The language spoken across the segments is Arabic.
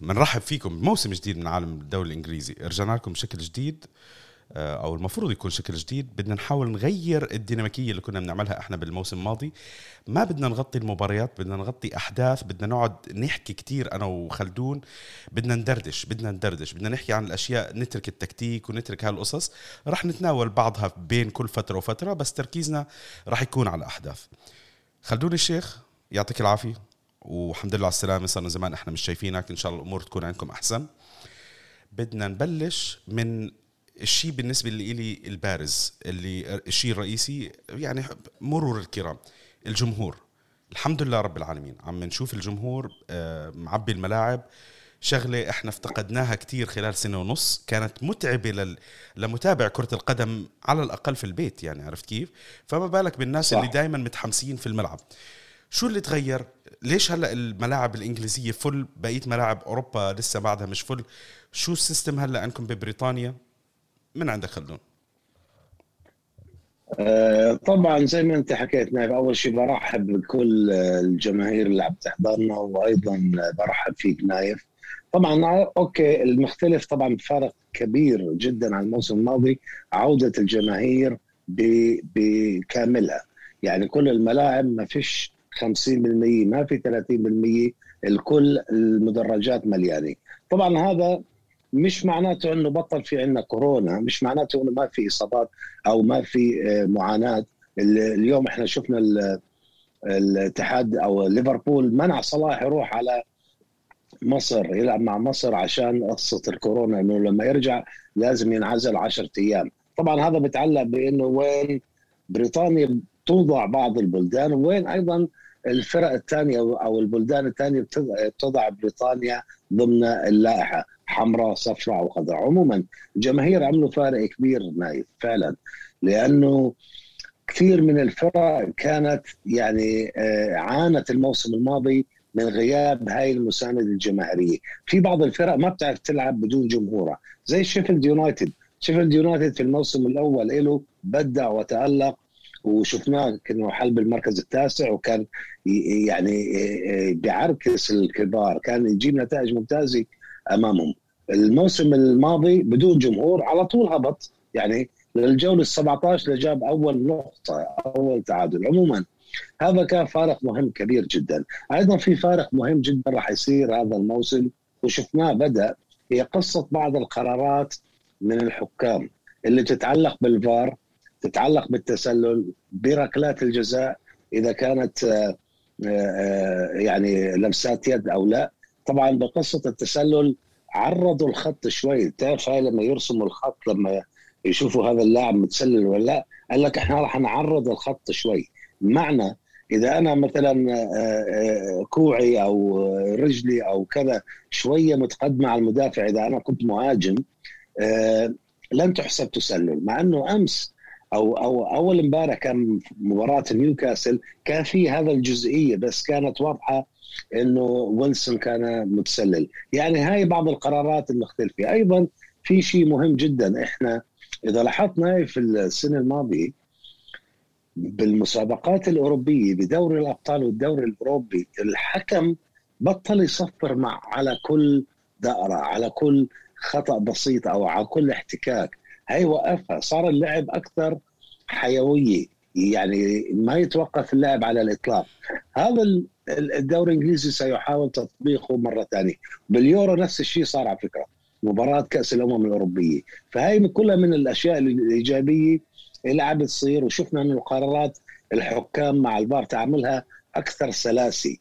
بنرحب فيكم بموسم جديد من عالم الدوري الإنجليزي. رجعنا لكم بشكل جديد آه، أو المفروض يكون شكل جديد. بدنا نحاول نغير الديناميكية اللي كنا بنعملها إحنا بالموسم الماضي. ما بدنا نغطي المباريات بدنا نغطي أحداث بدنا نقعد نحكي كتير أنا وخلدون. بدنا ندردش بدنا ندردش بدنا نحكي عن الأشياء نترك التكتيك ونترك هالقصص. رح نتناول بعضها بين كل فترة وفترة بس تركيزنا رح يكون على الاحداث خلدون الشيخ يعطيك العافية. والحمد لله على السلامة صرنا زمان إحنا مش شايفينك إن شاء الله الأمور تكون عندكم أحسن. بدنا نبلش من الشيء بالنسبة لي البارز اللي الشيء الرئيسي يعني مرور الكرام الجمهور. الحمد لله رب العالمين عم نشوف الجمهور آه، معبي الملاعب. شغلة إحنا افتقدناها كتير خلال سنة ونص كانت متعبة لل... لمتابع كرة القدم على الأقل في البيت يعني عرفت كيف؟ فما بالك بالناس صح. اللي دايما متحمسين في الملعب. شو اللي تغير؟ ليش هلأ الملاعب الإنجليزية full بقية ملاعب أوروبا لسه بعدها مش full شو ال system هلأ عندكم ببريطانيا؟ من عندك خلدون؟ آه، طبعا زي ما أنت حكيت نايف أول شيء برحب بكل الجماهير اللي عم تحضرنا وأيضا برحب فيك نايف. طبعا okay المختلف طبعا بفارق كبير جدا عن الموسم الماضي عودة الجماهير بكاملها. يعني كل الملاعب ما فيش 50% ما في 30% الكل المدرجات مليانة. طبعا هذا مش معناته إنه بطل في عندنا كورونا مش معناته إنه ما في إصابات أو ما في آه، معاناة. اليوم إحنا شفنا الاتحاد أو ليفربول منع صلاح يروح على مصر يلعب مع مصر عشان قصة الكورونا إنه لما يرجع لازم ينعزل 10 أيام. طبعا هذا بيتعلق بإنه وين بريطانيا توضع بعض البلدان وين أيضا الفرق الثانية أو البلدان الثانية بتضع بريطانيا ضمن اللائحة حمراء صفراء أو خضراء. عموما الجماهير عملوا فارق كبير نايف فعلا. لأنه كثير من الفرق كانت يعني آه، عانت الموسم الماضي من غياب هاي المساندة الجماهيرية. في بعض الفرق ما بتعرف تلعب بدون جمهورها. زي شيفيلد يونايتد. شيفيلد يونايتد في الموسم الأول له بدع وتألق وشفناه كأنه حل بالمركز التاسع وكان يعني بيعركل الكبار. كان يجيب نتائج ممتازة أمامهم. الموسم الماضي بدون جمهور على طول هبط. يعني للجولة ال 17 جاب أول نقطة أول تعادل. عموما هذا كان فارق مهم كبير جدا. أيضا في فارق مهم جدا راح يصير هذا الموسم. وشفناه بدأ هي قصة بعض القرارات من الحكام اللي تتعلق بالفار تتعلق بالتسلل بركلات الجزاء. إذا كانت آه، يعني لمسات يد أو لا. طبعا بقصة التسلل عرضوا الخط شوي. تعرف هاي لما يرسموا الخط لما يشوفوا هذا اللاعب متسلل ولا لا قال لك إحنا راح نعرض الخط شوي. معنى إذا أنا مثلا آه، كوعي أو رجلي أو كذا شوية متقدمة على المدافع إذا أنا كنت مهاجم لن تحسب تسلل. مع إنه أمس أو أو أول امبارح كان مباراة نيوكاسل كان في هذا الجزئية بس كانت واضحة إنه ويلسون كان متسلل. يعني هاي بعض القرارات المختلفه أيضا في شيء مهم جدا. إحنا إذا لاحظنا في السنة الماضية بالمسابقات الأوروبية بدوري الأبطال والدوري الأوروبي الحكم بطل يصفر مع على كل دائرة على كل خطأ بسيط أو على كل احتكاك. هي وقفها. صار اللعب أكثر حيوية. يعني ما يتوقف اللعب على الإطلاق. هذا الدوري الإنجليزي سيحاول تطبيقه مرة ثانية. باليورو نفس الشيء صار على فكرة. مباراة كأس الأمم الأوروبية. فهي كلها من الأشياء الإيجابية اللي عم بتصير وشفنا إنه قرارات الحكام مع البار تعملها أكثر سلاسه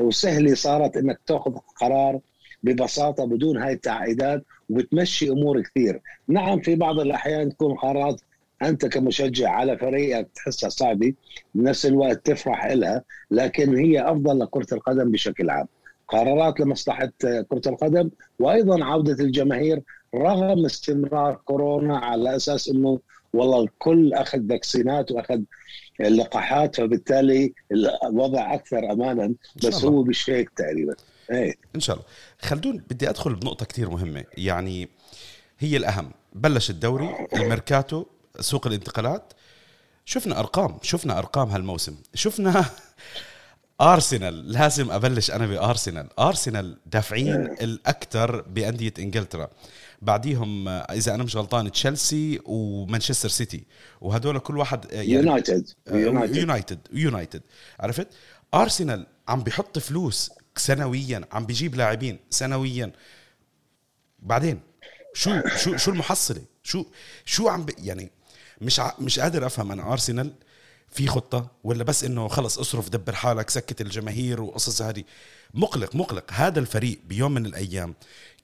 وسهلة صارت إنك تأخذ قرار ببساطة بدون هاي التعقيدات وبتمشي امور كثير. نعم في بعض الأحيان تكون قرارات أنت كمشجع على فريقك تحسها صعبة بنفس الوقت تفرح لها لكن هي أفضل لكرة القدم بشكل عام. قرارات لمصلحة كرة القدم وأيضا عودة الجماهير رغم استمرار كورونا على أساس إنه والله الكل أخذ فاكسينات وأخذ اللقاحات فبالتالي الوضع أكثر امانا بس هو مش هيك تقريبا. إيه. إن شاء الله. خلدون بدي أدخل بنقطة كثير مهمة. يعني هي الأهم. بلش الدوري الميركاتو سوق الانتقالات. شفنا أرقام شفنا أرقام هالموسم. شفنا أرسنال. لازم أبلش أنا بأرسنال. أرسنال دافعين الأكثر بأندية إنجلترا. بعديهم آه، إذا أنا مش غلطان تشيلسي ومانشستر سيتي. وهدول كل واحد يعني يونايتد. يونايتد. يونايتد. عرفت؟ أرسنال عم بيحط فلوس سنويا عم بيجيب لاعبين سنويا. بعدين شو شو شو المحصلة؟ شو شو عم يعني مش ع... مش قادر أفهم أنا ارسنال في خطة ولا بس إنه خلص أصرف دبر حالك سكت الجماهير وقصص هذه. مقلق مقلق. هذا الفريق بيوم من الأيام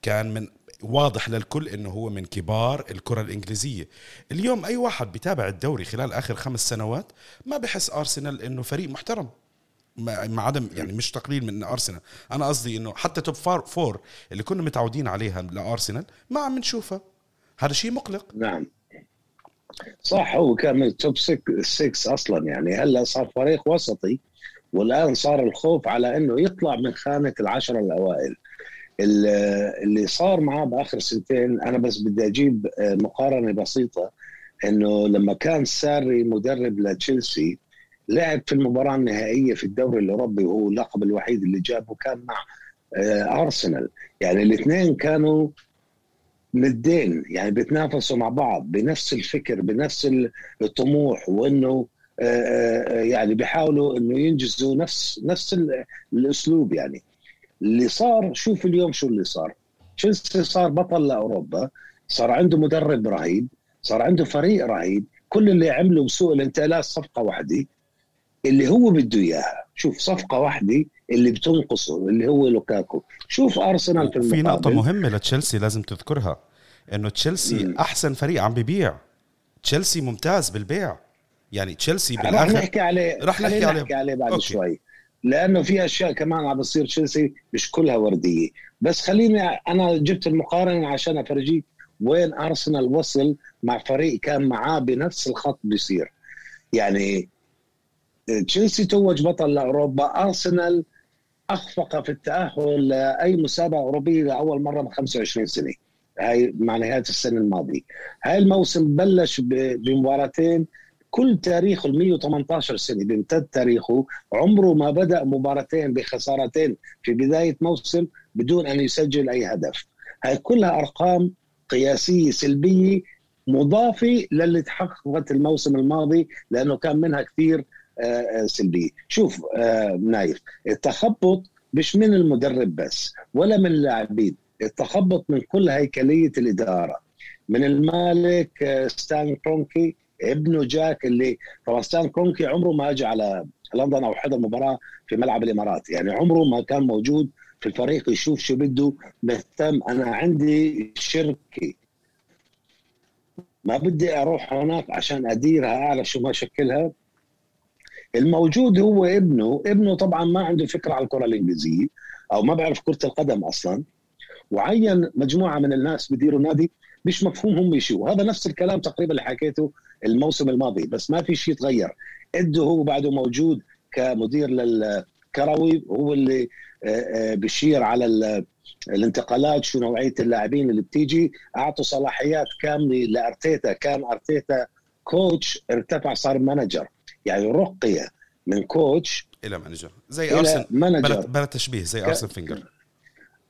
كان من واضح للكل إنه هو من كبار الكرة الإنجليزية. اليوم أي واحد بيتابع الدوري خلال آخر خمس سنوات ما بحس ارسنال إنه فريق محترم. مع عدم يعني مش تقليل من أرسنال. أنا قصدي إنه حتى top four اللي كنا متعودين عليها لأرسنال ما عم نشوفها. هذا شيء مقلق. نعم. صح هو كان من ال top 6 أصلا يعني. هلأ صار فريق وسطي والآن صار الخوف على إنه يطلع من خانة العشره الأوائل. اللي صار معاه بآخر سنتين أنا بس بدي أجيب آه، مقارنة بسيطة إنه لما كان ساري مدرب لتشيلسي لعب في المباراة النهائية في الدوري الأوروبي وهو اللقب الوحيد اللي جابه كان مع آه، أرسنال. يعني الاثنين كانوا ندين يعني بيتنافسوا مع بعض بنفس الفكر بنفس الطموح وإنه آه، يعني بيحاولوا إنه ينجزوا نفس نفس الأسلوب يعني. اللي صار شوف اليوم شو اللي صار. تشيلسي صار بطل لأوروبا صار عنده مدرب رهيب صار عنده فريق رهيب كل اللي عمله بسوق الانتقالات صفقة واحدة اللي هو بده إياها. شوف صفقة واحدة اللي بتنقصه اللي هو لوكاكو. شوف أرسنال في المقابل في نقطة مهمة لتشيلسي لازم تذكرها إنه تشيلسي. أحسن فريق عم ببيع. تشيلسي ممتاز بالبيع. يعني تشيلسي بالآخر. رح نحكي عليه رح نحكي عليه, نحكي عليه بعد okay. شوي. لأنه في أشياء كمان عم بتصير تشيلسي مش كلها وردية. بس خليني أنا جبت المقارنة عشان أفرجيك وين أرسنال وصل مع فريق كان معاه بنفس الخط بيصير. يعني تشيلسي توج بطل لاوروبا أرسنال أخفق في التأهل لاي مسابقة أوروبية لاول مرة من 25 سنة. هاي مع نهاية السنة الماضية. هاي الموسم بلش بمباراتين كل تاريخه ال 118 سنة. بيمتد تاريخه عمره ما بدأ مباراتين بخسارتين في بداية موسم بدون أن يسجل أي هدف. هاي كلها أرقام قياسية سلبية مضافة للي تحققت الموسم الماضي لأنه كان منها كثير سلبية. شوف آه، نايف التخبط مش من المدرب بس ولا من اللاعبين. التخبط من كل هيكلية الإدارة. من المالك ستان كرونكي ابنه جاك اللي طبعا ستان كرونكي عمره ما اجى على لندن أو حضر مباراة في ملعب الإمارات. يعني عمره ما كان موجود في الفريق يشوف شو بده مهتم. أنا عندي شركة. ما بدي أروح هناك عشان أديرها أعرف شو ما شكلها الموجود هو ابنه ابنه طبعا ما عنده فكرة على الكرة الإنجليزية أو ما بيعرف كرة القدم أصلا. وعين مجموعة من الناس بديروا نادي مش مفهوم هم شو هذا نفس الكلام تقريبا اللي حكيته الموسم الماضي بس ما في شيء تغير ادو هو بعده موجود كمدير للكروي هو اللي آه، آه، بشير على الانتقالات شو نوعية اللاعبين اللي بتيجي. أعطوا صلاحيات كاملة لأرتيتا. كان أرتيتا coach ارتفع صار manager يعني رقي من coach إلى manager. زي ارسن فينجر. بلا تشبيه زي أرسن فينجر.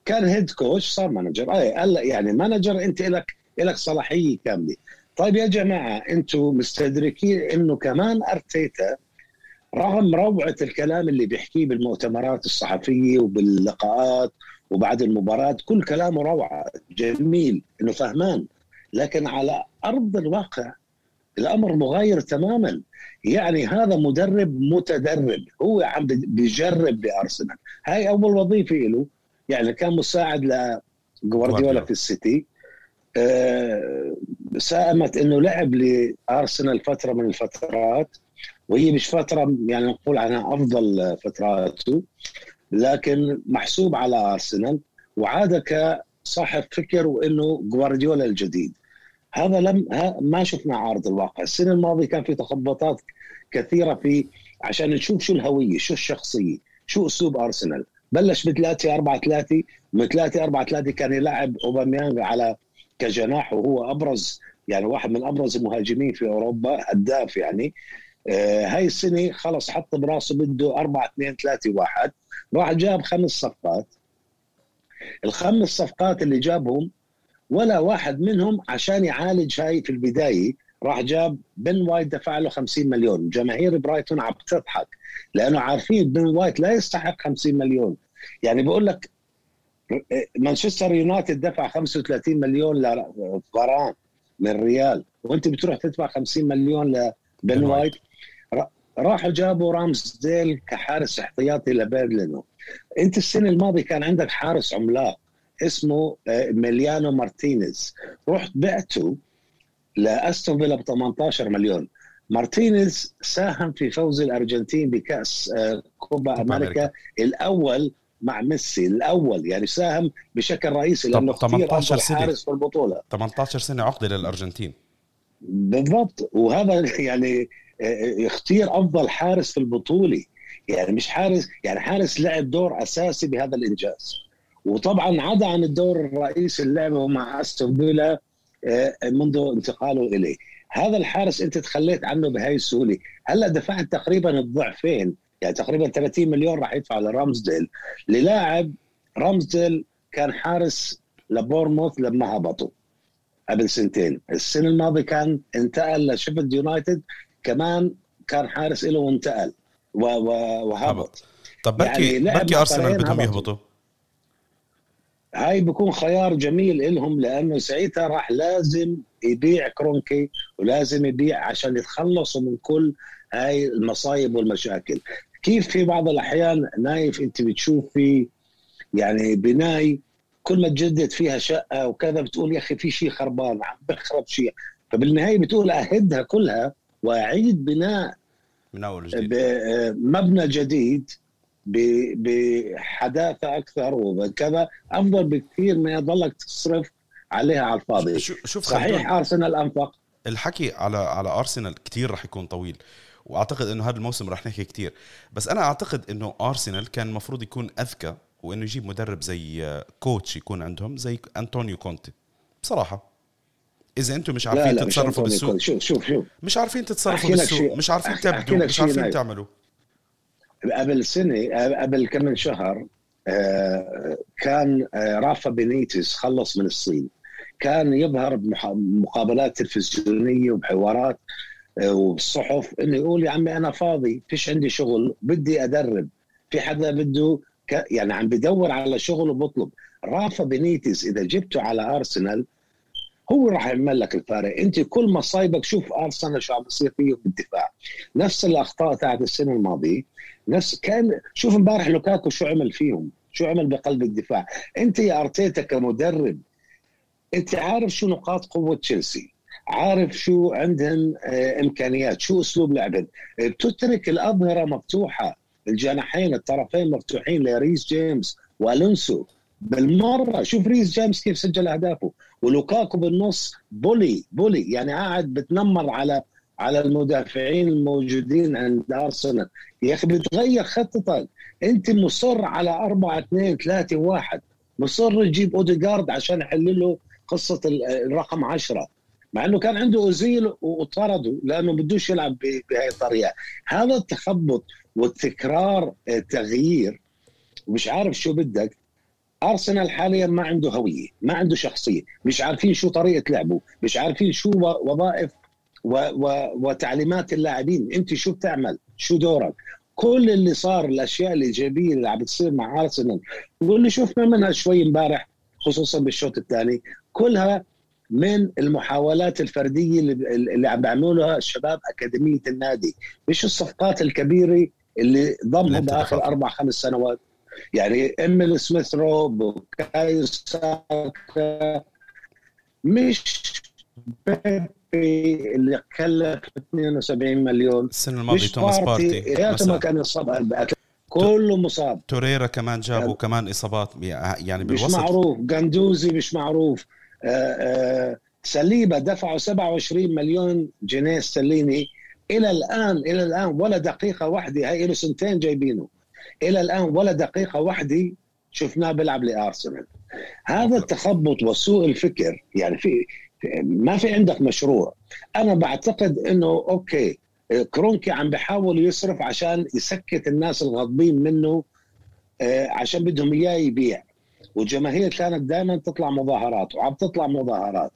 كان head coach صار manager. أي هلا يعني manager أنت لك لك صلاحية كاملة. طيب يا جماعة أنتم مستدركين إنه كمان أرتيتا رغم روعة الكلام اللي بيحكيه بالمؤتمرات الصحفية وباللقاءات وبعد المباراة كل كلامه روعة جميل إنه فهمان. لكن على أرض الواقع الأمر مغاير تماما. يعني هذا مدرب متدرب. هو عم بيجرب بأرسنال. هاي أول وظيفة له. يعني كان مساعد لجوارديولا في السيتي. آه، ساهمت إنه لعب لأرسنال فترة من الفترات. وهي مش فترة يعني نقول عنها أفضل فتراته. لكن محسوب على أرسنال. وعاد كصاحب فكر وإنه جوارديولا الجديد. هذا لم ما شفنا عارض الواقع. السنة الماضية كان في تخبطات كثيرة في عشان نشوف شو الهوية شو الشخصية شو أسلوب أرسنال. بلش ب 3 4 3 من 3 4 3 كان يلعب أوباميانغ على كجناح وهو أبرز يعني واحد من أبرز المهاجمين في أوروبا هداف يعني. آه هاي السنة خلص حط براسه بده 4 2 3 1 راح جاب خمس صفقات. الخمس صفقات اللي جابهم ولا واحد منهم عشان يعالج هاي في البداية راح جاب بن وايت دفع له 50 مليون. جماهير برايتون عم تضحك لأنه عارفين بن وايت لا يستحق 50 مليون. يعني بقول لك مانشستر يونايتد دفع 35 مليون لفاران من ريال وانت بتروح تدفع 50 مليون لبن وايت. راحوا جابوا رامزديل كحارس احتياطي للينو انت السنة الماضية كان عندك حارس عملاق. اسمه آه، إميليانو مارتينيز. رحت بعته لأستون فيلا ب 18 مليون. مارتينيز ساهم في فوز الأرجنتين بكأس آه، كوبا أمريكا الأول مع ميسي الأول يعني ساهم بشكل رئيسي لأنه 18 سنة. حارس في البطولة. 18 سنة عقدة للأرجنتين. بالضبط. وهذا يعني اختير آه، أفضل حارس في البطولة. يعني مش حارس يعني حارس لعب دور أساسي بهذا الإنجاز. وطبعا عدا عن الدور الرئيسي اللي لعبه مع أستون فيلا آه، منذ انتقاله إليه. هذا الحارس أنت تخليت عنه بهاي السهولة. هلأ دفعت تقريبا الضعفين يعني تقريبا 30 مليون راح يدفع لرامزديل. للاعب رامزديل كان حارس لبورموث لما هبطوا قبل سنتين. السنة الماضية كان انتقل لشيفيلد يونايتد كمان كان حارس له وانتقل وهبط. طب بركي يعني بركي أرسنال بدهم يهبطوا. هاي بكون خيار جميل لهم لأنه ساعتها راح لازم يبيع كرونكي ولازم يبيع عشان يتخلصوا من كل هاي المصايب والمشاكل. كيف في بعض الأحيان نايف أنت بتشوف في يعني بناي كل ما تجدد فيها شقة وكذا بتقول يا أخي في شيء خربان عم بخرب شيء. فبالنهاية بتقول أهدها كلها وأعيد بناء من اول جديد مبنى جديد بحداثة أكثر وكذا أفضل بكثير من يضلك تصرف عليها على الفاضي. شوف صحيح أرسنال أنفق. الحكي على على أرسنال كثير رح يكون طويل وأعتقد إنه هذا الموسم رح نحكي كثير بس أنا أعتقد إنه أرسنال كان المفروض يكون أذكى وإنه يجيب مدرب زي كوتش يكون عندهم زي أنطونيو كونتي. بصراحة إذا أنتم مش عارفين لا لا تتصرفوا بالسوق. شوف شوف شوف. مش عارفين تتصرفوا بالسوق. مش عارفين تبدوا مش عارفين تعملوا. قبل سنة قبل كم من شهر آه، كان آه، رافا بينيتس خلص من الصين. كان يظهر بمقابلات تلفزيونية وبحوارات آه، وبالصحف إنه يقول يا عمي أنا فاضي فيش عندي شغل بدي أدرب. في حدا بده يعني عم بدور على شغل وبطلب. رافا بينيتس إذا جبته على أرسنال هو راح يعمل لك الفارق. أنت كل مصايبك شوف أرسنال شو عم بيصير فيه بالدفاع. نفس الأخطاء تاعت السنة الماضية. نفس كان شوف امبارح لوكاكو شو عمل فيهم شو عمل بقلب الدفاع. انت يا أرتيتا كمدرب انت عارف شو نقاط قوة تشيلسي عارف شو عندهم آه، إمكانيات شو أسلوب لعبهم. بتترك الأظهرة مفتوحة الجناحين الطرفين مفتوحين لريس جيمس والونسو. بالمرة شوف ريس جيمس كيف سجل أهدافه. ولوكاكو بالنص بولي بولي. يعني قاعد بتنمر على على المدافعين الموجودين عند أرسنال. يا أخي بتغير خطتك أنت مصر على 4 2 3 1 مصر تجيب اوديجارد عشان يحل له قصة الرقم 10 مع إنه كان عنده أوزيل وطرده لأنه بدوش يلعب بهي الطريقة. هذا التخبط والتكرار التغيير ومش عارف شو بدك. أرسنال حاليا ما عنده هوية ما عنده شخصية. مش عارفين شو طريقة لعبه. مش عارفين شو وظائف و و وتعليمات اللاعبين. انت شو بتعمل؟ شو دورك؟ كل اللي صار الأشياء الايجابيه اللي عم بتصير مع أرسنال. واللي شفنا منها شوي امبارح خصوصا بالشوط الثاني. كلها من المحاولات الفردية اللي, اللي عم بيعملوها الشباب أكاديمية النادي. مش الصفقات الكبيرة اللي ضمهم بآخر أربع خمس سنوات. يعني إيميل سميث روب وكاي ساكا. مش بيبيه اللي كلف 72 مليون. السنة الماضية توماس بارتي يا ما كان يصاب كله مصاب. توريرا كمان جابوا كمان إصابات يعني بالوسط. مش معروف. جندوزي مش معروف. آآ آه، آآ آه، ساليبا دفعوا 27 مليون جنيه استرليني. إلى الآن إلى الآن ولا دقيقة واحدة هاي له سنتين جايبينه. إلى الآن ولا دقيقة واحدة شفناه بيلعب لأرسنال. هذا التخبط وسوء الفكر يعني في ما في عندك مشروع. أنا بعتقد إنه okay كرونكي عم بحاول يصرف عشان يسكت الناس الغاضبين منه آه، عشان بدهم إياه يبيع. والجماهير كانت دائما تطلع مظاهرات وعم تطلع مظاهرات.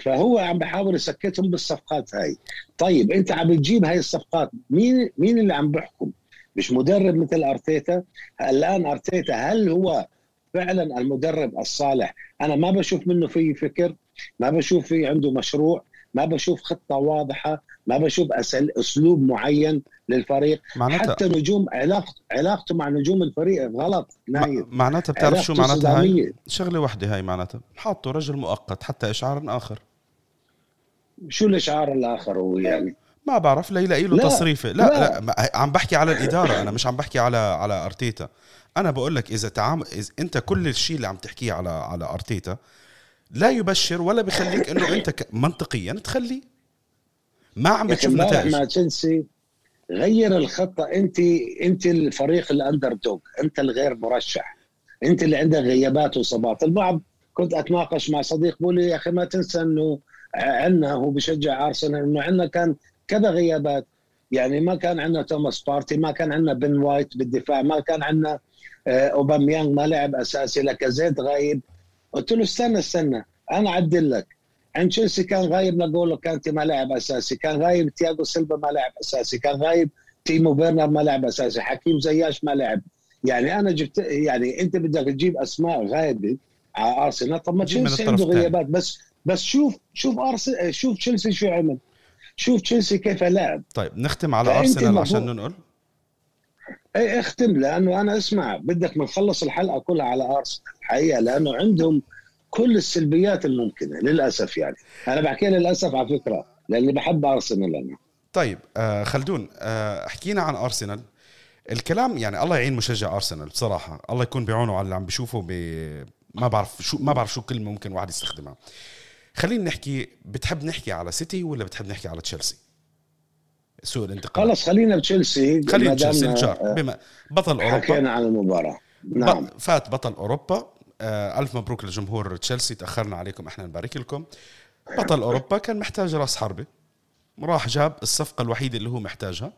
فهو عم بحاول يسكتهم بالصفقات هاي. طيب أنت عم تجيب هاي الصفقات مين مين اللي عم بيحكم مش مدرب مثل أرتيتا؟ الآن أرتيتا هل هو فعلا المدرب الصالح؟ أنا ما بشوف منه في فكر. ما بشوف في عنده مشروع ما بشوف خطة واضحة ما بشوف أسل أسلوب معين للفريق. معناتها حتى نجوم علاقته علاقته مع نجوم الفريق غلط. نايف معناتها بتعرف شو معناتها هاي؟ شغلة واحدة هاي معناتها. حاطه رجل مؤقت حتى إشعار آخر. شو الإشعار الآخر هو يعني؟ ما بعرف ليلاقي له تصريفة. لا, لا. لا عم بحكي على الإدارة أنا مش عم بحكي على على أرتيتا. أنا بقول لك إذا تعامل إذا أنت كل الشيء اللي عم تحكيه على على أرتيتا لا يبشر ولا بخليك إنه أنت منطقيا تخليه. ما عم بتشوف نتائج. مع تشيلسي غير الخطه أنت أنت الفريق الاندر دوغ أنت الغير مرشح. أنت اللي عندك غيابات واصابات البعض كنت أتناقش مع صديق بقول لي يا أخي ما تنسى إنه عندنا هو بشجع أرسنال إنه عندنا كان كذا غيابات. يعني ما كان عندنا توماس بارتي ما كان عندنا بن وايت بالدفاع ما كان عندنا آه، أوباميانغ ما لعب أساسي لاكازيت غايب. قلت له استنى استنى. أنا أعدل لك. عند تشيلسي كان غايب نغولو كانتي ما لعب أساسي. كان غايب تياغو سيلفا ما لعب أساسي. كان غايب تيمو فيرنر ما لعب أساسي. حكيم زياش ما لعب يعني أنا جبت يعني أنت بدك تجيب أسماء غايبة على أرسنال. طب ما تشيلسي عنده غيابات. بس بس شوف شوف ارسنال شوف تشيلسي شو عمل. شوف تشيلسي كيف لعب. طيب نختم على أرسنال عشان ننقل. أي أختم لأنه أنا أسمع بدك نخلص الحلقة كلها على ارسنال الحقيقة لأنه عندهم كل السلبيات الممكنة للأسف يعني. أنا بحكي للأسف على فكرة لأني بحب ارسنال أنا. طيب آه خلدون آه حكينا عن ارسنال الكلام يعني الله يعين مشجع ارسنال بصراحة. الله يكون بعونه على اللي عم بشوفه ب... ما بعرف شو ما بعرف شو كلمة ممكن واحد يستخدمها. خلينا نحكي بتحب نحكي على سيتي ولا بتحب نحكي على تشيلسي سوق الانتقال. خلص خلينا بتشيلسي. خلينا بتشيلسي آه، بما بطل أوروبا. حكينا عن المباراة. نعم. فات بطل أوروبا. آه، ألف مبروك لجمهور تشيلسي. تأخرنا عليكم إحنا نبارك لكم. بطل أوروبا كان محتاج راس حربة. راح جاب الصفقة الوحيدة اللي هو محتاجها.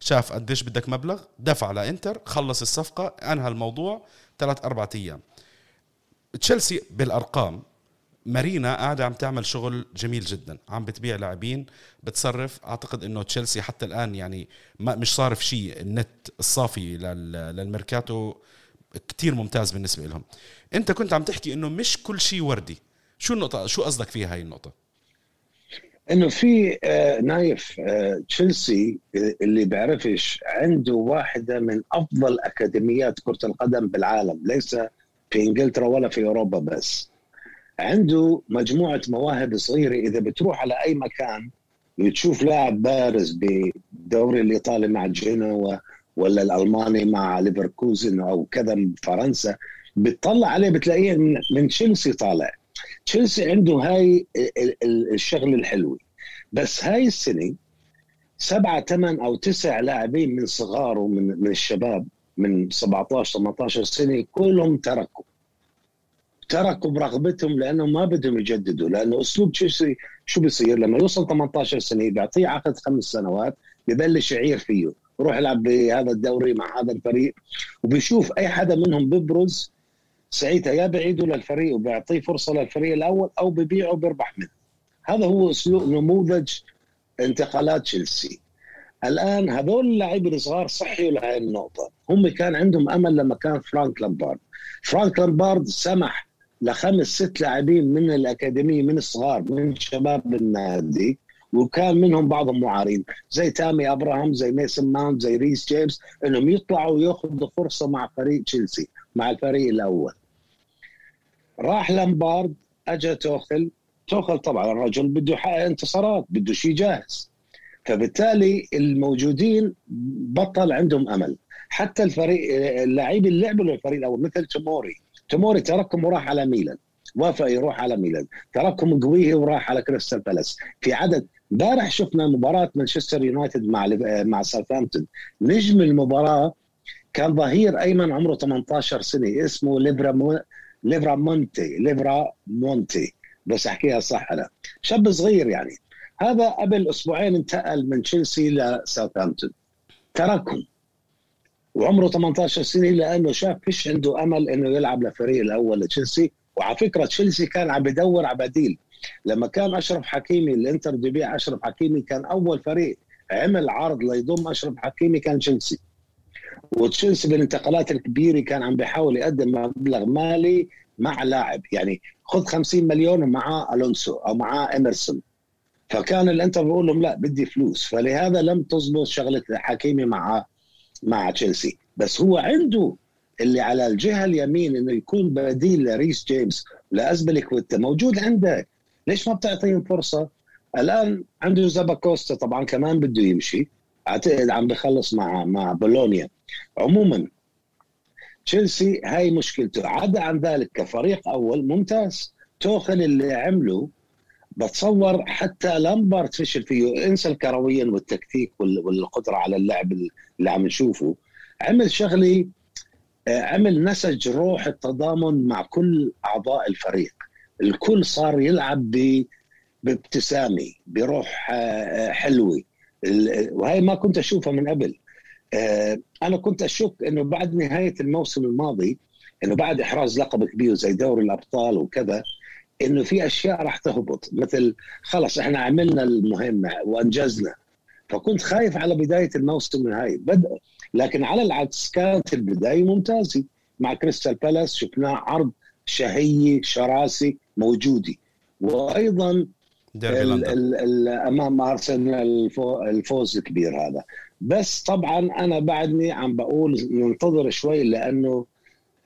شاف قديش بدك مبلغ دفع لإنتر خلص الصفقة أنهى الموضوع ثلاث أربعة أيام. تشيلسي بالأرقام مارينا قاعدة عم تعمل شغل جميل جدا عم بتبيع لاعبين. بتصرف أعتقد إنه تشيلسي حتى الآن يعني ما مش صارف شيء النت الصافي للميركاتو كتير ممتاز بالنسبة لهم. أنت كنت عم تحكي إنه مش كل شيء وردي. شو النقطة؟ شو قصدك فيها هاي النقطة؟ إنه في آه، نايف آه، تشيلسي آه، اللي بعرفش عنده واحدة من أفضل أكاديميات كرة القدم بالعالم ليس في إنجلترا ولا في أوروبا بس. عنده مجموعة مواهب صغيرة. إذا بتروح على أي مكان وتشوف لاعب بارز بالدوري الإيطالي مع جينوا ولا الألماني مع ليفركوزن أو كذا فرنسا بتطلع عليه بتلاقيه من تشيلسي طالع. تشيلسي عنده هاي الشغل الحلوة. بس هاي السنة سبعة ثمان أو تسع لاعبين من صغار ومن من الشباب من 17 18 سنة كلهم تركوا. تركوا برغبتهم لأنه ما بدهم يجددوا لأنه أسلوب تشيلسي شو بيصير؟ لما يوصل 18 سنة بيعطيه عقد خمس سنوات ببلش يعير فيه روح العب بهذا الدوري مع هذا الفريق وبيشوف أي حدا منهم ببرز ساعتها يا بعيده للفريق وبيعطيه فرصة للفريق الأول أو ببيعه وبيربح منه. هذا هو أسلوب نموذج انتقالات تشيلسي. الآن هذول اللاعبين الصغار صحيوا لهي النقطة. هم كان عندهم أمل لما كان فرانك لامبارد. فرانك لامبارد سمح لخمس ست لاعبين من الأكاديمية من الصغار من شباب النادي وكان منهم بعضهم معارين. زي تامي أبراهام زي ميسن ماونت زي ريس جيمس إنهم يطلعوا ويأخذوا فرصة مع فريق تشيلسي مع الفريق الأول. راح لامبارد اجى توخيل. توخيل طبعا الرجل بده يحقق انتصارات بده شيء جاهز. فبالتالي الموجودين بطل عندهم أمل. حتى الفريق اللاعبين اللي لعبوا للفريق الأول مثل تموري تموري تركهم وراح على ميلان. وافق يروح على ميلان. تركهم غويهي وراح على كريستال بالاس. في عدد امبارح شفنا مباراة مانشستر يونايتد مع مع ساوثهامبتون. نجم المباراة كان ظهير أيمن عمره 18 سنة. اسمه ليفرامنتو. ليفرا مونتي ليفرا مونتي. بس أحكيها صح أنا. شاب صغير يعني. هذا قبل أسبوعين انتقل من تشيلسي لساوثهامبتون تركهم. وعمره 18 سنة لأنه شاف فيش عنده أمل إنه يلعب لفريق الأول لتشيلسي. وعلى فكرة تشيلسي كان عم بدور على بديل. لما كان أشرف حكيمي الإنتر بده يبيع أشرف حكيمي كان أول فريق عمل عرض ليضم أشرف حكيمي كان تشيلسي. وتشيلسي بالانتقالات الكبيرة كان عم بيحاول يقدم مبلغ مالي مع لاعب. يعني خذ 50 مليون ومعاه ألونسو أو معاه اميرسون فكان الإنتر بيقول لهم لا بدي فلوس. فلهذا لم تزبط شغلة حكيمي مع مع تشيلسي. بس هو عنده اللي على الجهة اليمين إنه يكون بديل لريس جيمس أزبيليكويتا موجود عندك. ليش ما بتعطيهم فرصة؟ الآن عنده زابا كوستا طبعا كمان بده يمشي. اعتقد عم بخلص مع مع بولونيا. عموما تشيلسي هاي مشكلته. عدا عن ذلك كفريق أول ممتاز. توخل اللي عمله بتصور حتى لامبارد فشل فيه. انسى الكرويا والتكتيك والقدرة على اللعب اللي عم نشوفه. عمل شغلي آه، عمل نسج روح التضامن مع كل أعضاء الفريق. الكل صار يلعب بابتسامة بروح آه، آه، حلوة وهي ما كنت أشوفها من قبل. أنا كنت أشك إنه بعد نهاية الموسم الماضي إنه بعد إحراز لقب كبير زي دوري الأبطال وكذا إنه في أشياء راح تهبط. مثل خلص إحنا عملنا المهمة وأنجزنا. فكنت خايف على بداية الموسم هاي بدأ لكن على العكس كانت البداية ممتازة. مع كريستال بالاس شفناه عرض شهية شراسي موجودة. وأيضا ال ال ال أمام أرسنال الفوز الكبير هذا. بس طبعا أنا بعدني عم بقول ننتظر شوي لأنه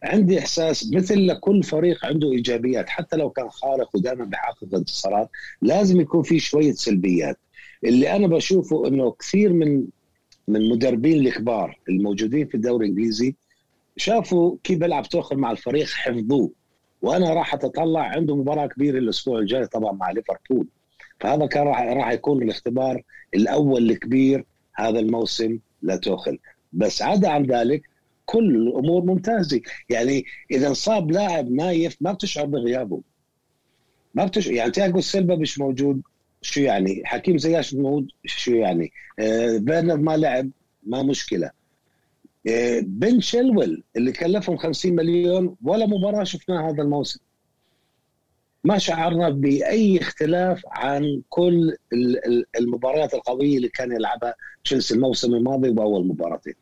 عندي إحساس مثل لكل فريق عنده إيجابيات حتى لو كان خارق ودائما بيحقق انتصارات لازم يكون في شوية سلبيات. اللي أنا بشوفه إنه كثير من من مدربين الكبار الموجودين في الدوري الإنجليزي شافوا كيف بيلعب توخيل مع الفريق حفظوه. وأنا راح أتطلع عنده مباراة كبيرة الأسبوع الجاي طبعا مع ليفربول. فهذا كان راح راح يكون الاختبار الأول الكبير هذا الموسم لتوخيل. بس عدا عن ذلك كل الأمور ممتازة. يعني إذا انصاب لاعب نايف ما بتشعر بغيابه. ما بتشعر يعني تياجو سيلفا مش موجود. شو يعني؟ حكيم زياش موجود. شو يعني؟ آه بيرنر ما لعب. ما مشكلة. آه بن شلول اللي كلفهم 50 مليون ولا مباراة شفناها هذا الموسم. ما شعرنا بأي اختلاف عن كل المباريات القوية اللي كان يلعبها تشيلسي الموسم الماضي وأول مباراتين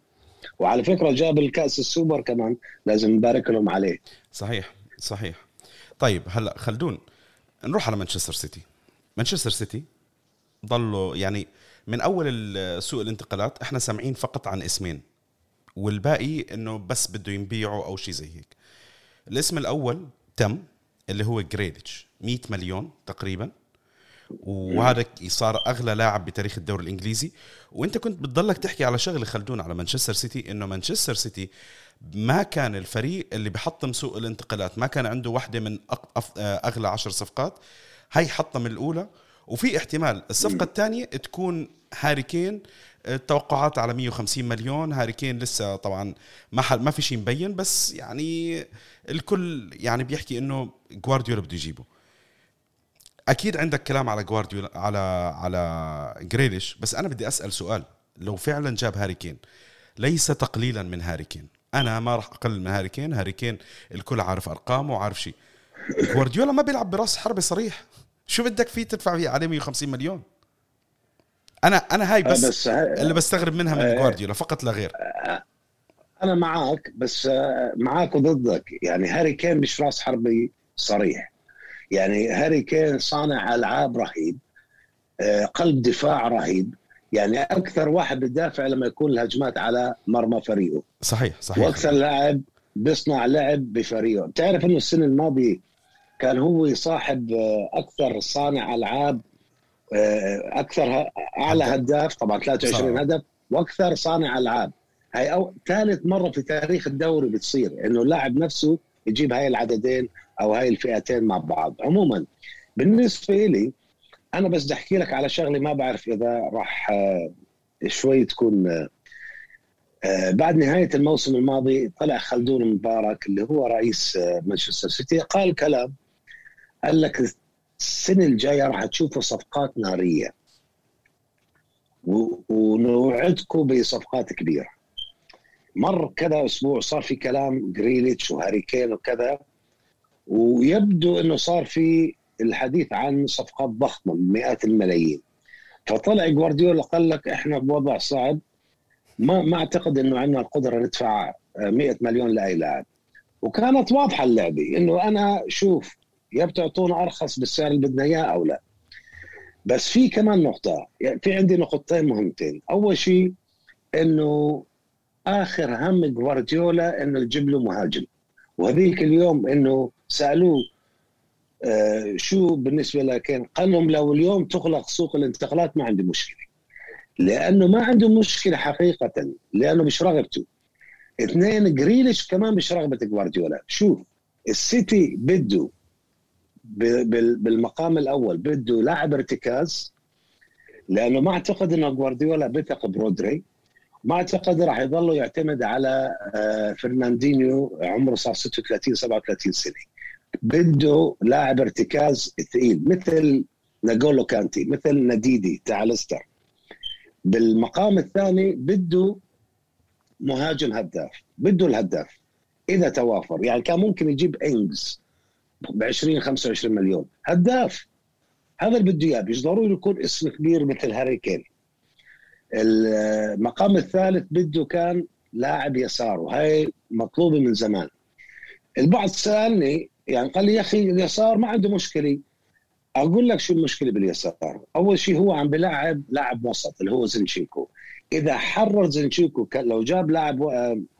وعلى فكرة جاب الكأس السوبر كمان لازم نبارك لهم عليه. صحيح صحيح. طيب هلا خلدون نروح على مانشستر سيتي. مانشستر سيتي ضلوا يعني من أول سوق الانتقالات إحنا سامعين فقط عن اسمين والباقي إنه بس بدهم يبيعوا أو شيء زي هيك. الاسم الأول تم اللي هو جريليش 100 مليون تقريبا. وهذا صار أغلى لاعب بتاريخ الدوري الإنجليزي. وأنت كنت بتضلك تحكي على شغلة خلدون على مانشستر سيتي إنه مانشستر سيتي ما كان الفريق اللي بحطم سوق الانتقالات ما كان عنده واحدة من أغلى عشر صفقات. هي حطم الأولى. وفي احتمال الصفقة الثانية تكون هاري كين. التوقعات على 150 مليون. هاري كين لسه طبعا ما ما في شيء مبين بس يعني الكل يعني بيحكي إنه جوارديولا بده يجيبه. أكيد عندك كلام على جوارديولا على على جريليش بس أنا بدي أسأل سؤال. لو فعلا جاب هاري كين ليس تقليلا من هاري كين. أنا ما راح أقلل من هاري كين. هاري كين الكل عارف أرقامه وعارف شيء. جوارديولا ما بيلعب براس حربة صريح. شو بدك فيه تدفع فيه عليه 150 مليون؟ أنا أنا هاي بس, بس اللي بستغرب منها من جوارديولا فقط لا غير. أنا معك بس معك وضدك. يعني هاري كين مش راس حربة صريح. يعني هاري كين صانع ألعاب رهيب آه، قلب دفاع رهيب. يعني أكثر واحد بيدافع لما يكون الهجمات على مرمى فريقه. صحيح صحيح. وأكثر لاعب بيصنع لعب بفريقه. بتعرف إنه السنة الماضية كان هو صاحب آه، أكثر صانع ألعاب آه، أكثر أعلى هداف. طبعا 23 صح. هدف وأكثر صانع ألعاب. هاي أو ثالث مرة في تاريخ الدوري بتصير إنه اللاعب نفسه يجيب هاي العددين أو هاي الفئتين مع بعض. عموما بالنسبة لي أنا بس بدي أحكي لك على شغلة ما بعرف إذا راح آه، شوي تكون آه، بعد نهاية الموسم الماضي طلع خلدون مبارك اللي هو رئيس آه، مانشستر سيتي. قال كلام قال لك السنة الجاية راح تشوفوا صفقات نارية. ونوعدكم بصفقات كبيرة. مر كذا أسبوع صار في كلام جريليش وهاري كين وكذا. ويبدو إنه صار في الحديث عن صفقات ضخمة مئات الملايين. فطلع جوارديولا قال لك إحنا بوضع صعب. ما ما أعتقد إنه عندنا القدرة ندفع 100 مليون لأي لاعب. وكانت واضحة اللعبة إنه أنا شوف يا بتعطونا أرخص بالسعر اللي بدنا إياه أو لا. بس في كمان نقطة يعني في عندي نقطتين مهمتين. أول شيء إنه آخر هم جوارديولا إنه يجيب له مهاجم. وهذيك اليوم إنه سالوه آه شو بالنسبة لكن قال لهم لو اليوم تغلق سوق الانتقالات ما عندي مشكلة. لأنه ما عنده مشكلة حقيقة لأنه مش رغبته. اثنين جريليش كمان مش رغبة جوارديولا. شوف السيتي بده بالمقام الأول بده لاعب ارتكاز لأنه ما أعتقد إنه جوارديولا بثق برودري. ما أعتقد راح يظل يعتمد على آه، فرناندينيو عمره صار 36 37 سنة. بده لاعب ارتكاز ثقيل مثل ناجولو كانتي مثل نديدي تاع ليستر. بالمقام الثاني بده مهاجم هداف بده الهداف إذا توافر. يعني كان ممكن يجيب إنجز ب 20 25 مليون. هداف. هذا اللي بده إياه. مش ضروري يكون اسم كبير مثل هاري كين. المركز الثالث بده كان لاعب يسار وهي مطلوبة من زمان. البعض سألني يعني قال لي يا أخي اليسار ما عنده مشكلة. أقول لك شو المشكلة باليسار. أول شيء هو عم بلاعب لاعب وسط اللي هو زنشينكو إذا حرر زنشينكو لو جاب لاعب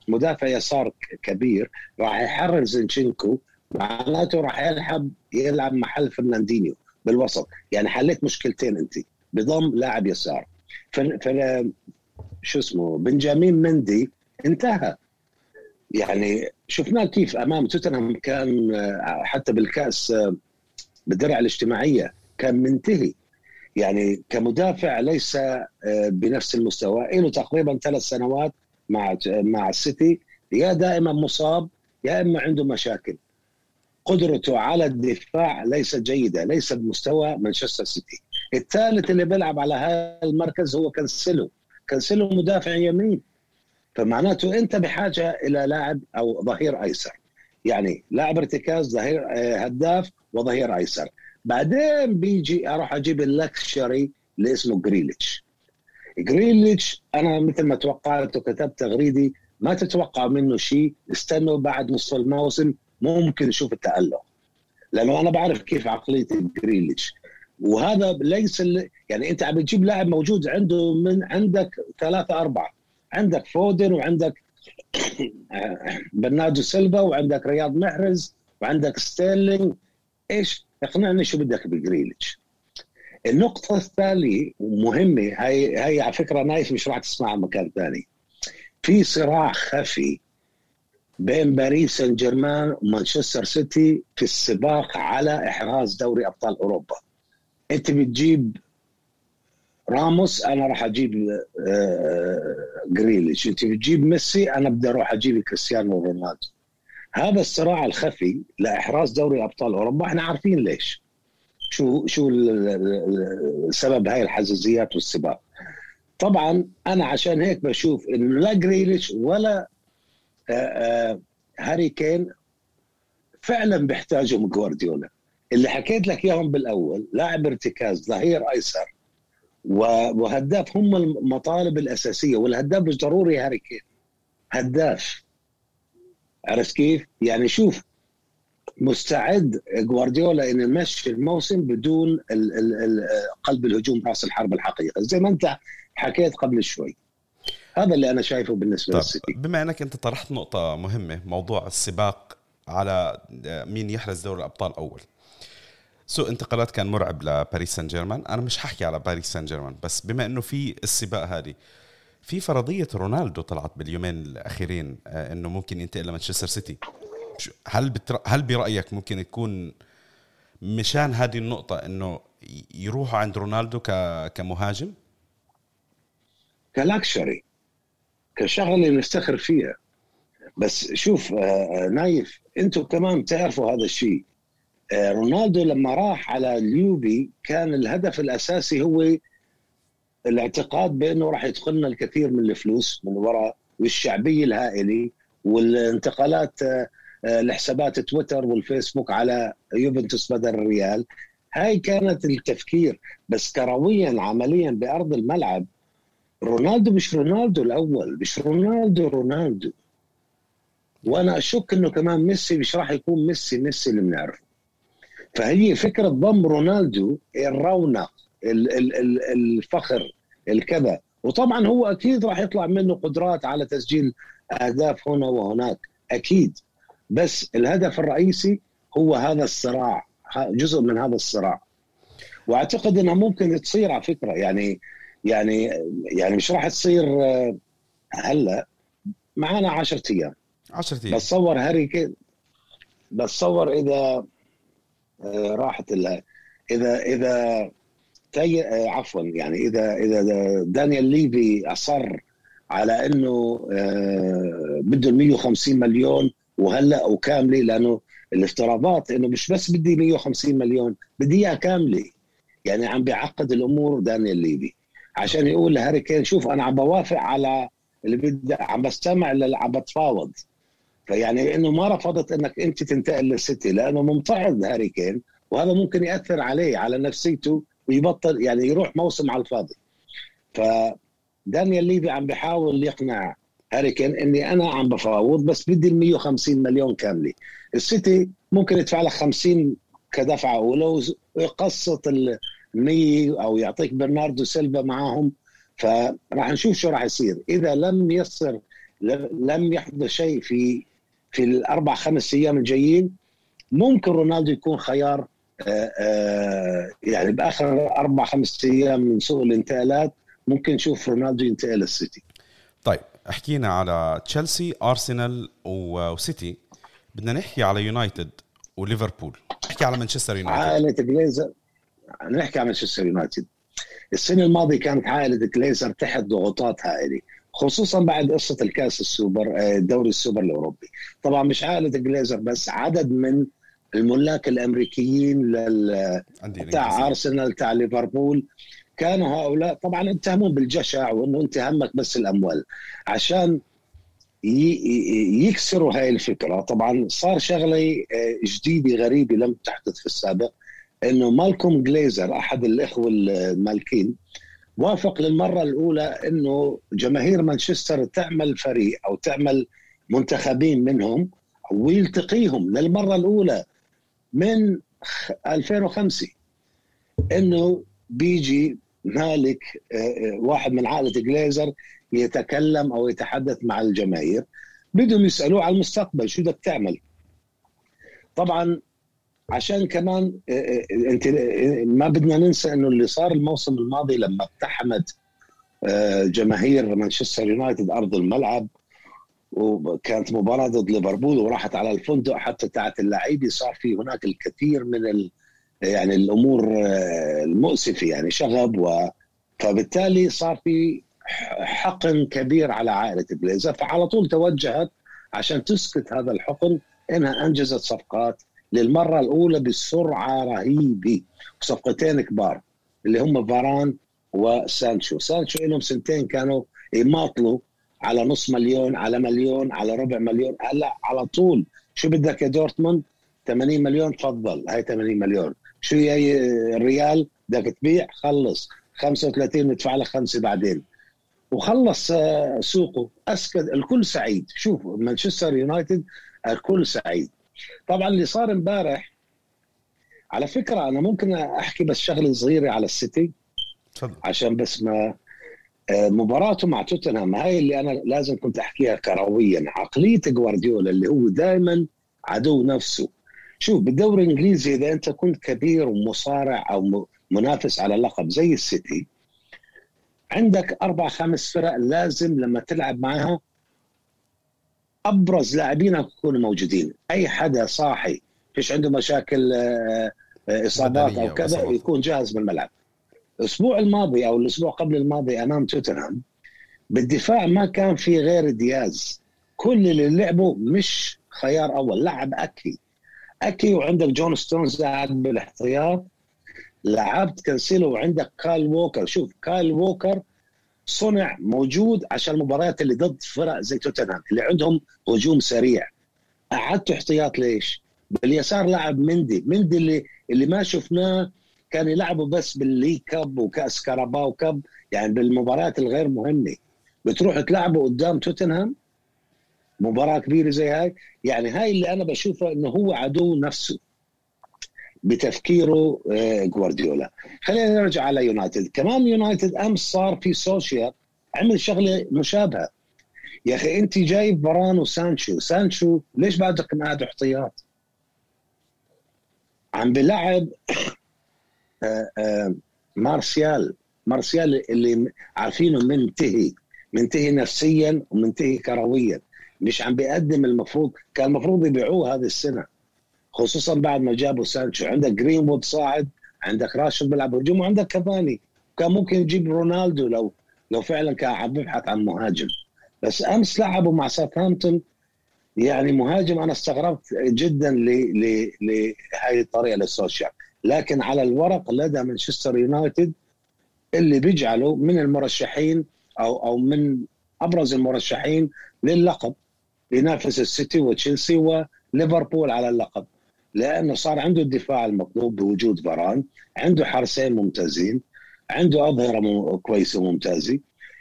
مدافع يسار كبير راح يحرر زنشينكو معناته راح يلعب يلعب محل فرناندينيو بالوسط. يعني حليت مشكلتين أنت. بضم لاعب يسار. ف شو اسمه؟ بنجامين مندي انتهى. يعني شفناه كيف أمام توتنهام كان آه، حتى بالكأس آه، بالدرع الاجتماعية كان منتهي. يعني كمدافع ليس آه، بنفس المستوى. له تقريبا ثلاث سنوات مع مع السيتي. يا دائما مصاب يا إما عنده مشاكل. قدرته على الدفاع ليست جيدة ليس بمستوى مانشستر سيتي. الثالث اللي بيلعب على هذا المركز هو كانسيلو. كانسيلو مدافع يمين. فمعناته أنت بحاجة إلى لاعب أو ظهير أيسر. يعني لاعب ارتكاز ظهير آه، هداف وظهير أيسر. بعدين بيجي أروح أجيب ال luxury اللي اسمه جريليش. جريليتش أنا مثل ما توقعت وكتبت تغريدة ما تتوقع منه شيء استنوا بعد نصف الموسم ممكن نشوف التألق. لأنه أنا بعرف كيف عقلية جريليش. وهذا ليس يعني أنت عم تجيب لاعب موجود عنده من عندك ثلاثة أربعة. عندك فودن وعندك برناردو سيلفا وعندك رياض محرز وعندك ستيرلينج إيش؟ اقنعني شو بدك بجريليش النقطة الثانية مهمة هاي هاي على فكرة نايف مش راح تسمعها مكان ثاني. في صراع خفي بين باريس سان جيرمان ومانشستر سيتي في السباق على إحراز دوري أبطال أوروبا. أنت بتجيب راموس أنا راح أجيب آه، جريليش انت بتجيب ميسي؟ أنا بدي أروح أجيب كريستيانو رونالدو. هذا الصراع الخفي لإحراز دوري أبطال أوروبا. إحنا عارفين ليش. شو شو سبب هاي الحزازيات والسباق. طبعا أنا عشان هيك بشوف انه لا جريليش ولا آه، آه، هاري كين فعلا بيحتاجهم جوارديولا. اللي حكيت لك إياهم بالأول لاعب ارتكاز ظهير أيسر وهداف هم المطالب الأساسية والهداف مش ضروري هاري كين. هداف. عرفت كيف؟ يعني شوف مستعد جوارديولا ان يمشي الموسم بدون ال ال ال قلب الهجوم رأس الحرب الحقيقة زي ما أنت حكيت قبل شوي. هذا اللي أنا شايفه بالنسبة للسيتي. بما إنك أنت طرحت نقطة مهمة موضوع السباق على مين يحرز دوري الأبطال أول؟ سوق انتقالات كان مرعب لباريس سان جيرمان. أنا مش ححكي على باريس سان جيرمان بس بما إنه في السباق هذه في فرضية رونالدو طلعت باليومين الأخيرين آه، إنه ممكن ينتقل لمانشستر سيتي. هل بتر... هل برأيك ممكن يكون مشان هذه النقطة إنه يروحوا عند رونالدو ك... كمهاجم؟ كلاكشري كشغلة نفتخر فيها. بس شوف آه، آه، نايف أنتم كمان بتعرفوا هذا الشيء. رونالدو لما راح على اليوبي كان الهدف الأساسي هو الاعتقاد بأنه راح يدخلنا الكثير من الفلوس من وراء والشعبيه الهائله والانتقالات آه، آه، لحسابات تويتر والفيسبوك على يوفنتوس بدل الريال. هاي كانت التفكير. بس كرويا عمليا بأرض الملعب رونالدو مش رونالدو الأول مش رونالدو رونالدو. وأنا أشك إنه كمان ميسي مش راح يكون ميسي ميسي اللي بنعرفه. فهي فكرة ضم رونالدو الرونق الفخر الكذا. وطبعا هو أكيد راح يطلع منه قدرات على تسجيل أهداف هنا وهناك أكيد. بس الهدف الرئيسي هو هذا الصراع جزء من هذا الصراع. وأعتقد إنها ممكن تصير على فكرة. يعني يعني يعني مش راح تصير آه، هلأ. معنا 10 أيام. 10 أيام. بتصور هاري كين بتصور إذا آه، راحت اذا إذا تي... آه، عفوا يعني اذا إذا دانيال ليفي أصر على إنه بده 150 مليون وهلأ وكامله لأنه الافتراضات إنه مش بس بدي 150 مليون بدي إياها كاملة. يعني عم بيعقد الأمور دانيال ليفي. عشان يقول لهاري كين شوف أنا عم بوافق على اللي بدي عم بستمع عم بتفاوض. فيعني إنه ما رفضت إنك أنت تنتقل للسيتي لأنه ممتعض هاري كين وهذا ممكن يأثر عليه على نفسيته ويبطل يعني يروح موسم على الفاضي. ف دانيال ليفي عم بيحاول يقنع هاري كين إني أنا عم بفاوض بس بدي ال 150 مليون كامله السيتي ممكن يدفع لك 50 كدفعة اولى ويقسط ال 100 أو يعطيك برناردو سيلفا معاهم. فراح نشوف شو راح يصير. إذا لم يصر لم يحدث شيء في في الأربع خمس أيام الجايين ممكن رونالدو يكون خيار آه، آه، يعني بآخر أربع خمس أيام من سوق الانتقالات ممكن نشوف رونالدو ينتقل للسيتي. طيب حكينا على تشيلسي أرسنال وسيتي. بدنا نحكي على يونايتد وليفربول. نحكي على مانشستر يونايتد. عائلة جليزر نحكي عن مانشستر يونايتد. السنة الماضية كانت عائلة جليزر تحت ضغوطات هائلة. خصوصا بعد قصة الكأس السوبر آه، دوري السوبر الأوروبي. طبعا مش عائلة جليزر بس عدد من الملاك الأمريكيين لل تاع أرسنال تاع ليفربول. كانوا هؤلاء طبعا اتهمون بالجشع وانه انت همك بس الأموال عشان يكسروا هاي الفكرة. طبعا صار شغلة آه، جديدة غريبة لم تحدث في السابق إنه مالكوم جليزر أحد الإخوة المالكين وافق للمرة الأولى إنه جماهير مانشستر تعمل فريق أو تعمل منتخبين منهم ويلتقيهم للمرة الأولى من 2005 إنه بيجي مالك آه، آه، واحد من عائلة جليزر يتكلم أو يتحدث مع الجماهير. بدهم يسألوه على المستقبل شو بدك تعمل؟ طبعا عشان كمان آه، انت ما بدنا ننسى إنه اللي صار الموسم الماضي لما اقتحمت جماهير مانشستر يونايتد أرض الملعب وكانت مباراة ضد ليفربول وراحت على الفندق حتى تاعت اللعيبة صار في هناك الكثير من ال يعني الأمور آه، المؤسفة يعني شغب و فبالتالي صار في حقن كبير على عائلة بليزر فعلى طول توجهت عشان تسكت هذا الحقن إنها أنجزت صفقات للمرة الأولى بسرعة رهيبة. صفقتين كبار اللي هم فاران وسانشو. سانشو لهم سنتين كانوا يماطلوا على نص مليون على مليون على ربع مليون. هلأ على طول شو بدك يا دورتموند؟ 80 مليون تفضل هاي 80 مليون. شو هي الريال؟ بدك تبيع؟ خلص. 35 ندفع لك خمسة بعدين. وخلص آه، سوقه. أسكت الكل سعيد. شوف مانشستر يونايتد الكل سعيد. طبعا اللي صار امبارح على فكرة أنا ممكن أحكي بس شغلة صغيرة على السيتي عشان بس ما آه، مباراته مع توتنهام هاي اللي أنا لازم كنت أحكيها كرويا. عقلية جوارديولا اللي هو دائما عدو نفسه. شوف بالدوري الإنجليزي إذا أنت كنت كبير ومصارع أو منافس على لقب زي السيتي عندك أربع خمس فرق لازم لما تلعب معها أبرز لاعبينك يكونوا موجودين. أي حدا صاحي فيش عنده مشاكل آه، آه، إصابات أو كذا يكون جاهز بالملعب الأسبوع الماضي أو الأسبوع قبل الماضي أمام توتنهام بالدفاع ما كان في غير دياز. كل اللي لعبوا مش خيار أول لعب آكي آكي وعندك جون ستونز قاعد بالاحتياط. لعبت كانسيلو وعندك كايل ووكر. شوف كايل ووكر صنع موجود عشان المباريات اللي ضد فرق زي توتنهام اللي عندهم هجوم سريع. قعدت احتياط ليش؟ باليسار لاعب مندي مندي اللي اللي ما شفناه كان يلعبوا بس باللي كاب وكأس كاراباو كاب يعني بالمباريات الغير مهمة. بتروح تلعبه قدام توتنهام؟ مباراة كبيرة زي هاي؟ يعني هاي اللي أنا بشوفه إنه هو عدو نفسه. بتفكيره آه، جوارديولا. خلينا نرجع على يونايتد. كمان يونايتد أمس صار فيه سولشاير عمل شغلة مشابهة. يا أخي أنت جايب فاران وسانشو. سانشو ليش بعدك قاعد احتياط؟ عم بلعب آه، آه، مارسيال. مارسيال اللي عارفينه منتهي. منتهي نفسيا ومنتهي كرويا. مش عم بيقدم المفروض. كان المفروض يبيعوه هذه السنة. خصوصا بعد ما جابوا سانشو. عندك جرينوود صاعد عندك راشفورد بيلعب هجوم وعندك كافاني. كان ممكن يجيب رونالدو لو لو فعلا كان عم بيبحث عن مهاجم. بس أمس لعبوا مع ساوثهامبتون يعني مهاجم أنا استغربت جدا لهذه الطريقة لسولشاير لكن على الورق لدى مانشستر يونايتد اللي بيجعله من المرشحين أو أو من أبرز المرشحين للقب. ينافس السيتي وتشيلسي وليفربول على اللقب. لأنه صار عنده الدفاع المطلوب بوجود فاران عنده حارسين ممتازين عنده أظهرة كويسة وممتازة.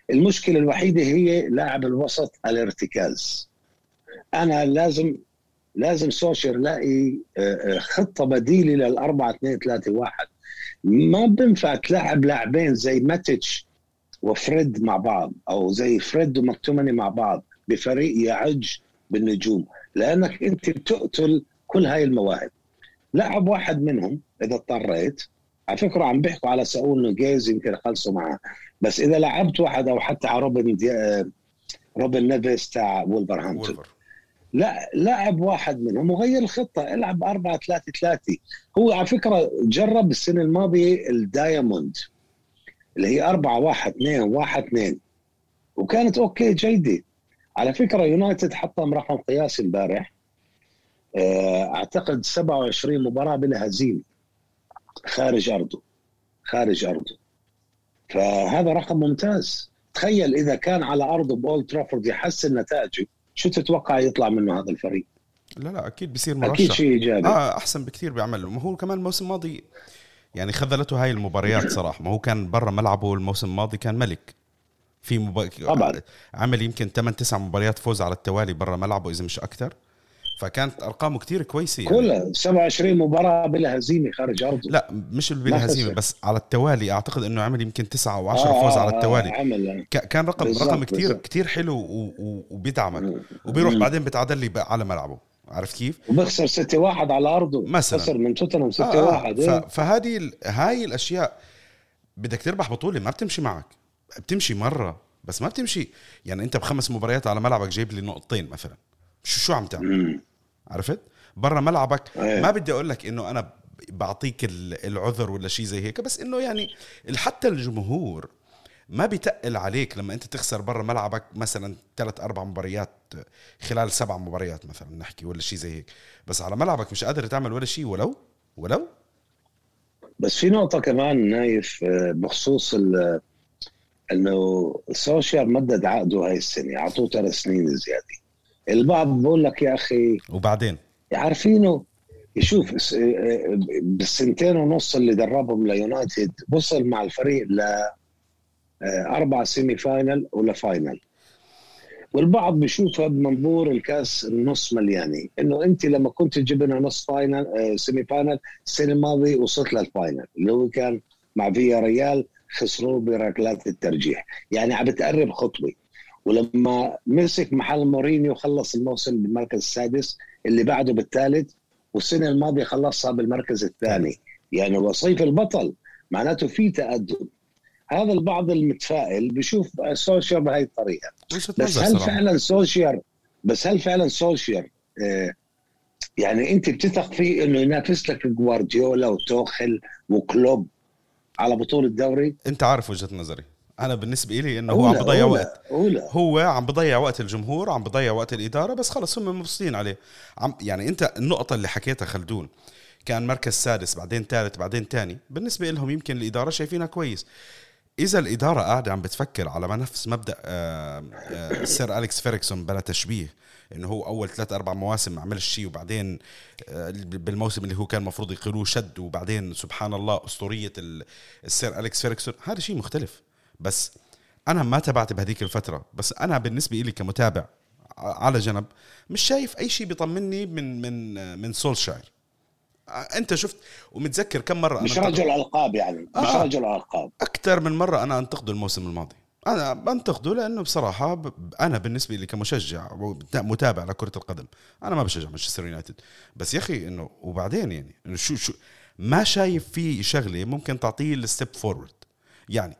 المشكلة الوحيدة هي لاعب الوسط الارتكاز. أنا لازم لازم سولشاير يلاقي آه، آه، خطة بديلة للأربعة اثنين ثلاثة واحد. ما بينفع تلعب لاعبين زي ماتيتش وفريد مع بعض أو زي فريد ومكتوميناي مع بعض بفريق يعج بالنجوم. لأنك أنت بتقتل كل هاي المواهب. لعب واحد منهم إذا اضطريت على فكرة عم بيحكوا على ساول نيجويز يمكن خلصوا معه. بس إذا لعبت واحد أو حتى على روبن روبن نيفيس تاع وولفرهامبتون. لا لاعب واحد منهم وغير الخطة. العب 4 3 3 هو على فكرة جرب السنة الماضية ال diamond اللي هي 4 1 2 1 2 وكانت أوكي جيدة. على فكرة يونايتد حطم رقم قياسي امبارح. آه، أعتقد 27 مباراة بلا هزيمه خارج أرضه خارج أرضه. فهذا رقم ممتاز. تخيل إذا كان على أرضه بأولد ترافورد يحسن نتائجه شو تتوقع يطلع منه هذا الفريق؟ لا لا أكيد بيصير مرشح. أكيد شيء إيجابي. آه أحسن بكثير بيعمل ما هو كمان الموسم الماضي يعني خذلته هاي المباريات صراحة. ما هو كان برا ملعبه الموسم الماضي كان ملك. في مب... طبعا. عمل يمكن 8 9 مباريات فوز على التوالي برا ملعبه إذا مش أكثر. فكانت أرقامه كتير كويسة يعني. كلها. 27 مباراة بلا هزيمة خارج أرضه. لا مش بلا هزيمة بس على التوالي. أعتقد إنه عمل يمكن 9 أو 10 آه فوز على التوالي. آه. عمل كان رقم رقم كتير كتير حلو وبيدعمك. وبيروح بعدين بتعادل لي على ملعبه. عرفت كيف؟ وبخسر 6 1 على أرضه. مثلا. خسر من توتنهام 6 آه. 1 آه. فهذه هاي الأشياء بدك تربح بطولة ما بتمشي معك. بتمشي مرة بس ما بتمشي. يعني أنت بخمس مباريات على ملعبك جايب لي نقطتين مثلا. شو شو عم تعمل؟ عرفت؟ برا ملعبك. أيه. ما بدي أقول لك إنه أنا بعطيك العذر ولا شيء زي هيك بس إنه يعني حتى الجمهور ما بيتقل عليك لما أنت تخسر برا ملعبك مثلا ثلاث أربع مباريات خلال سبع مباريات مثلا نحكي ولا شيء زي هيك. بس على ملعبك مش قادر تعمل ولا شيء ولو؟ ولو؟ بس في نقطة كمان نايف آه، بخصوص إنه سولشاير مدد عقده هاي السنة أعطوه ثلاث سنين زيادة. البعض بقول لك يا أخي وبعدين؟ عارفينه؟ يشوف بالسنتين ونص اللي دربهم ليونايتد وصل مع الفريق ل آه، أربع semi final ولا final. والبعض بيشوفها بمنظور الكاس النص ملياني إنه أنت لما كنت تجيب لنا نص فاينل آه، semi final السنة الماضية وصلت لل final اللي هو كان مع فياريال خسروه بركلات الترجيح. يعني عم بتقرب خطوة. ولما مسك محل مورينيو خلص الموسم بالمركز السادس اللي بعده بالثالث والسنة الماضية خلصها بالمركز الثاني. يعني وصيف البطل معناته في تقدم هذا البعض المتفائل بيشوف سولشاير بهي الطريقة. بس هل فعلا سولشاير؟ بس هل فعلا سولشاير؟ آه يعني أنت بتثق فيه إنه ينافس لك جوارديولا وتوخل وكلوب على بطولة الدوري؟ أنت عارف وجهة نظري. أنا بالنسبة لي إنه هو عم بضيع وقت. أولى هو عم بضيع وقت الجمهور عم بضيع وقت الإدارة بس خلص هم مبسوطين عليه. عم يعني أنت النقطة اللي حكيتها خلدون كان مركز سادس بعدين ثالث بعدين ثاني. بالنسبة لهم يمكن الإدارة شايفينها كويس. إذا الإدارة قاعدة عم بتفكر على ما نفس مبدأ آه، آه، سير أليكس فيرغسون بلا تشبيه إنه هو أول ثلاث أربع مواسم ما عملش شيء وبعدين آه، بالموسم اللي هو كان المفروض يقيلوه شد وبعدين سبحان الله أسطورية ال- السير أليكس فيرغسون هذا شيء مختلف. بس أنا ما تابعت بهذيك الفترة بس أنا بالنسبة لي كمتابع على جنب مش شايف أي شيء بيطمني من من من سولشاير. أنت شفت ومتذكر كم مرة مش أنا رجل ألقاب يعني مش آه. رجل ألقاب. أكثر من مرة أنا أنتقده الموسم الماضي. أنا بنتقده لأنه بصراحة ب- أنا بالنسبة لي كمشجع ومتابع لكرة القدم أنا ما بشجع مانشستر يونايتد. بس يا أخي إنه وبعدين يعني إنه شو شو ما شايف في شغلة ممكن تعطيه ال step forward يعني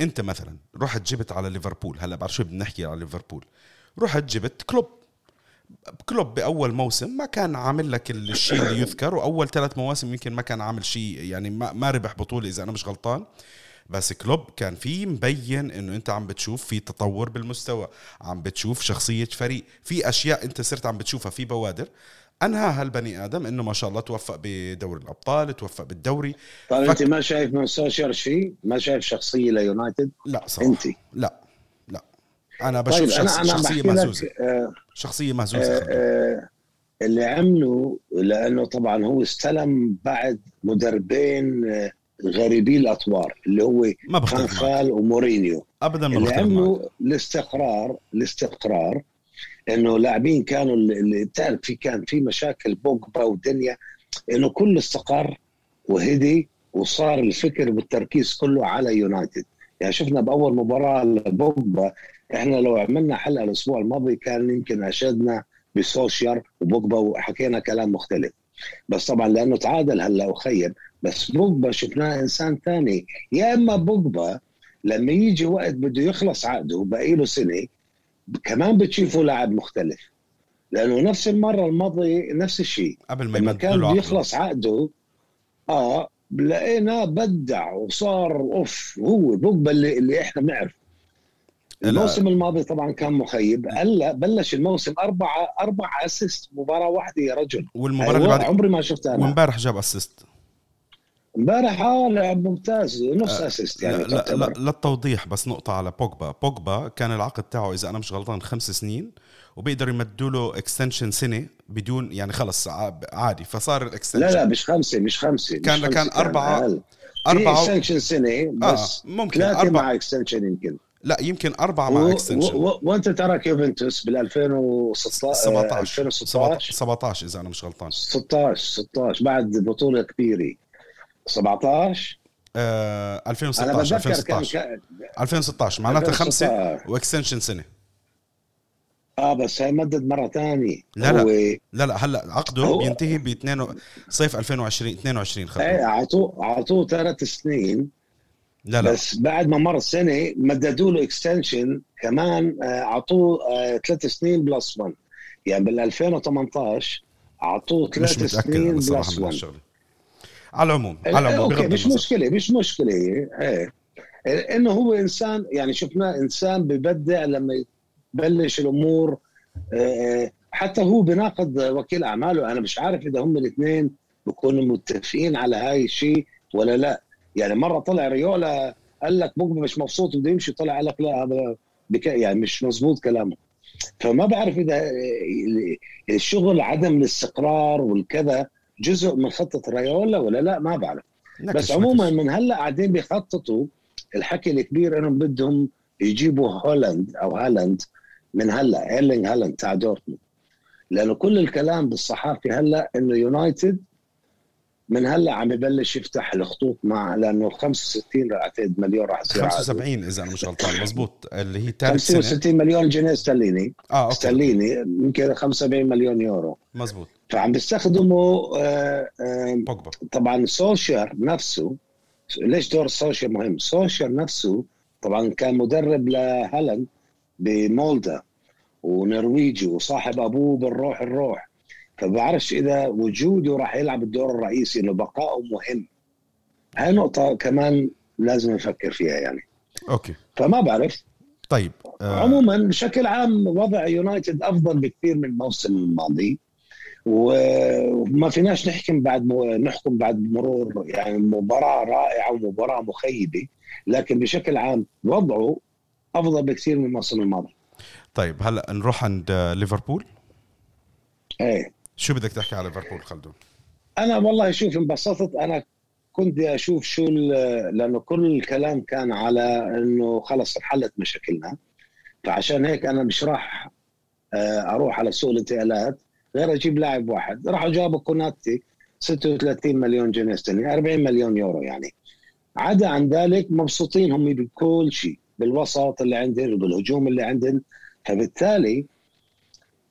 انت مثلا رحت جبت على ليفربول هلا بعد شوي بنحكي على ليفربول رحت جبت كلوب. كلوب بأول موسم ما كان عامل لك الشيء اللي يذكر وأول ثلاث مواسم يمكن ما كان عامل شيء يعني ما, ما ربح بطولة إذا أنا مش غلطان. بس كلوب كان في مبين إنه أنت عم بتشوف في تطور بالمستوى عم بتشوف شخصية فريق في أشياء أنت صرت عم بتشوفها في بوادر أنهى هالبني آدم إنه ما شاء الله توفق بدوري الأبطال توفق بالدوري. طيب فك- أنت ما شايف من سولشاير شيء ما شايف شخصية ليونايتد؟ لا صراحة. انت لا لا. أنا بشوف طيب شخص أنا شخصية مهزوزة. آه شخصية مهزوزة آه. آه اللي عمله لأنه طبعا هو استلم بعد مدربين آه غريبي الأطوار اللي هو فان خال ومورينيو. ابدا ما عملوا الاستقرار الاستقرار إنه لاعبين كانوا اللي- بتعرف في كان في مشاكل بوجبا ودنيا إنه كل استقر وهدي وصار الفكر والتركيز كله على يونايتد. يعني شفنا بأول مباراة لبوجبا إحنا لو عملنا حلقة الأسبوع الماضي كان يمكن أشدنا بسوشيال وبوجبا وحكينا كلام مختلف. بس طبعا لأنه تعادل هلأ وخير بس بوجبا شفناه إنسان ثاني يا إما بوجبا لما يجي وقت بده يخلص عقده باقي له سنة كمان بتشوفه لاعب مختلف. لأنه نفس المرة الماضيه نفس الشيء. قبل ما لما كان بده. يخلص عقده آه لقيناه بدع وصار أوف هو بوجبا اللي, اللي إحنا بنعرف لا. الموسم الماضي طبعا كان مخيب. هلا بلش الموسم أربعة أربعة assist مباراة واحدة يا رجل. والمباراة اللي أيوة بعد عمري ما شفتها أنا. وامبارح جاب assist امبارح آه لعب ممتاز. نص assist يعني لا, لا. للتوضيح بس نقطة على بوجبا. بوجبا كان العقد تاعه إذا أنا مش غلطان خمس سنين وبيقدر يمدوا له extension سنة بدون يعني خلص عادي. فصار ال extension لا لا مش خمسة مش خمسة كان- مش كان خمسة، أربعة- أقل. في أربعة extension سنة بس آه ممكن ثلاثة أربعة مع extension يمكن. لا يمكن أربعة مع extension و- وانت تراك يوفنتوس بال 2016 17 2016 17 إذا أنا مش غلطان. 16 16 بعد بطولة كبيرة. 17 آه أنا 2016 بتذكر كان 2016 كان- 2016 معناتها خمسة 2016. و extension سنة. آه بس هي مدد مرة ثانية لا، لا. هو لا لا هلأ عقده هو- بينتهي ب 2 صيف 2020 22 إيه خلص اعطوه اعطوه ثلاث سنين. لا لا. بس بعد ما مر سنة مددوا له extension كمان آه، اعطوه آه، ثلاث سنين plus 1 يعني بال 2018 اعطوه ثلاث سنين plus من 1 هالشغلة. على العموم على العموم أوكي مش مشكلة مش مشكلة إيه إنه هو إنسان يعني شفناه إنسان ببدع لما يبلش الأمور آه، حتى هو بناقض وكيل أعماله. أنا مش عارف إذا هم الاثنين بيكونوا متفقين على هاي الشيء ولا لا. يعني مرة طلع ريولا قال لك بوجبا مش مبسوط بده يمشي طلع قال لك لا هذا يعني مش مزبوط كلامه. فما بعرف إذا الشغل عدم الاستقرار والكذا جزء من خطة رايولا ولا لا؟ ما بعرف. بس عموما. من هلأ قاعدين بيخططوا الحكي الكبير إنهم بدهم يجيبوا هولاند أو هالاند من هلأ ايرلينج هالاند تاع دورتموند. لأنه كل الكلام بالصحافة هلأ إنه يونايتد من هلأ عم يبلش يفتح الخطوط مع لأنه 65 أعتقد مليون راح يصير عقده. 75 إذا أنا مش غلطان مزبوط. اللي هي ثالث سنة. 65 مليون جنيه استرليني آه أوكي. استرليني يمكن 75 مليون يورو. مزبوط. فعم بيستخدموا آه، آه، بوجبا. طبعا سولشاير نفسه. ليش دور سولشاير مهم؟ سولشاير نفسه طبعا كان مدرب لهالاند بمولدا ونرويجي وصاحب أبوه بالروح الروح. فبعرفش إذا وجوده راح يلعب الدور الرئيسي إنه بقائه مهم. هاي نقطة كمان لازم نفكر فيها يعني. أوكي. فما بعرف. طيب آه عموما بشكل عام وضع يونايتد أفضل بكثير من الموسم الماضي. وما فيناش نحكم بعد نحكم بعد مرور يعني مباراة رائعة ومباراة مخيبة لكن بشكل عام وضعه أفضل بكثير من الموسم الماضي. طيب هلا نروح عند ليفربول. إيه. شو بدك تحكي على ليفربول خلدون؟ أنا والله شوف انبسطت. أنا كنت أشوف شو لأنه كل الكلام كان على إنه خلص انحلت مشاكلنا فعشان هيك أنا مش راح آه، أروح على سوق الانتقالات. غير أجيب لاعب واحد. راحوا جابوا كوناتي 36 مليون جنيه استرليني 40 مليون يورو يعني. عدا عن ذلك مبسوطين هم بكل شيء بالوسط اللي عندهم وبالهجوم اللي عندهم فبالتالي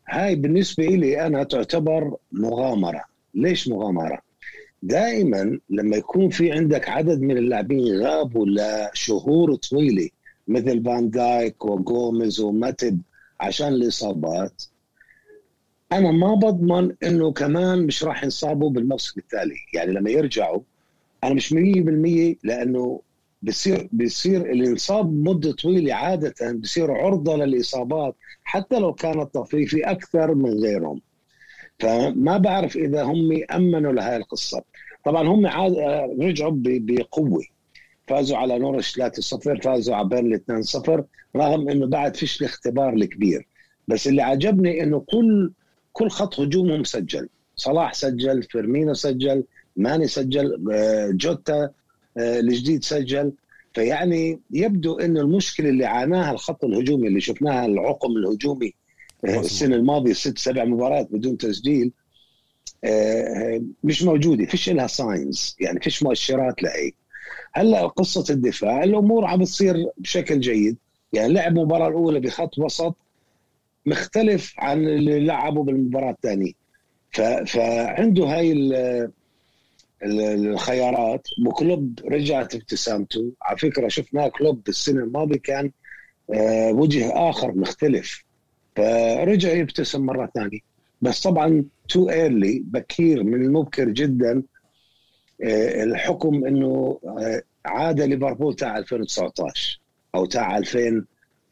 هاي بالنسبة لي أنا تعتبر مغامرة. ليش مغامرة؟ دائما لما يكون في عندك عدد من اللاعبين غابوا لشهور طويلة مثل فان دايك وجوميز وماتب عشان الإصابات أنا ما بضمن إنه كمان مش راح ينصابوا بالموسم التالي. يعني لما يرجعوا أنا مش 100% لأنه بصير بصير اللي انصاب مدة طويلة عادة بصير عرضة للإصابات حتى لو كانت تطريفي أكثر من غيرهم. فما بعرف إذا هم أمنوا لهذه القصة. طبعا هم عاد رجعوا بقوة. فازوا على نورتش 3-0 فازوا على بيرنلي 2-0 رغم إنه بعد فيش الاختبار الكبير. بس اللي عجبني إنه كل كل خط هجومهم سجل صلاح سجل فيرمينو سجل ماني سجل آه، جوتا آه، الجديد سجل. فيعني يبدو أن المشكلة اللي عاناها الخط الهجومي اللي شفناها العقم الهجومي آه، السنة الماضية ست سبع مباريات بدون تسجيل مش موجودة. فيش لها ساينز يعني فيش مؤشرات لهي هلأ قصة الدفاع الأمور عم بتصير بشكل جيد. يعني لعب المباراة الأولى بخط وسط مختلف عن اللي لعبه بالمباراة الثانية. فعنده هاي الخيارات. وكلوب رجعت ابتسامته. على فكرة شفناه كلوب السنة الماضية كان آه، وجه آخر مختلف. فرجع يبتسم مرة ثانية. بس طبعا too early بكير من المبكر جدا آه، الحكم إنه آه، عاد ليفربول تاع 2019 أو تاع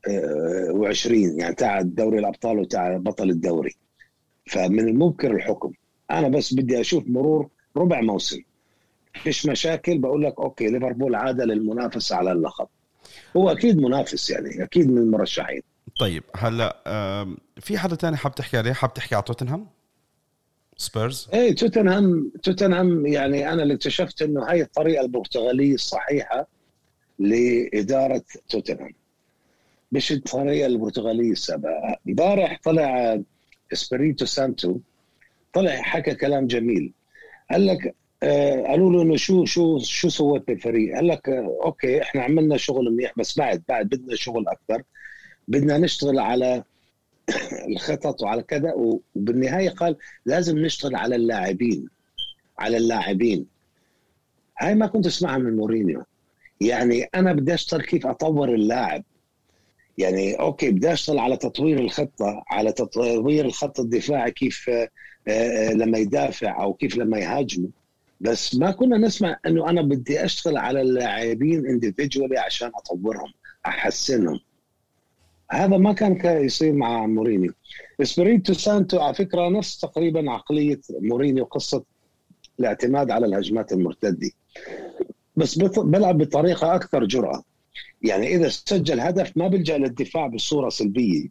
2020 يعني تاع دوري الأبطال وتاع بطل الدوري. فمن المبكر الحكم. أنا بس بدي أشوف مرور ربع موسم. فيش مشاكل بقول لك أوكي ليفربول عاد للمنافسه على اللقب. هو أكيد منافس يعني أكيد من المرشحين. طيب هلا في حدا تاني حاب تحكي عليه؟ حاب تحكي على توتنهام؟ سبيرز؟ إيه توتنهام توتنهام يعني أنا اللي اكتشفت إنه هاي الطريقة البرتغالية الصحيحه لإدارة توتنهام. مش الطريقة البرتغالية السابقه امبارح طلع إسبيريتو سانتو طلع حكى كلام جميل. قال لك آه قالوا له إنه شو شو شو سويت بالفريق؟ قال لك آه أوكي إحنا عملنا شغل منيح بس بعد بعد بدنا شغل أكثر بدنا نشتغل على الخطط وعلى كذا وبالنهاية قال لازم نشتغل على اللاعبين على اللاعبين. هاي ما كنت أسمعها من مورينيو. يعني أنا بدي أشتغل كيف أطور اللاعب. يعني أوكي بدي أشتغل على تطوير الخطة على تطوير الخط الدفاعي كيف آه، آه، لما يدافع أو كيف لما يهاجموا بس ما كنا نسمع إنه أنا بدي أشتغل على اللاعبين individually عشان أطورهم أحسنهم. هذا ما كان يصير مع مورينيو. إسبيريتو سانتو على فكرة نفس تقريبا عقلية مورينيو قصه الاعتماد على الهجمات المرتدة. بس بلعب بطريقة أكثر جرأة. يعني إذا سجل هدف ما بيلجأ للدفاع بصورة سلبية.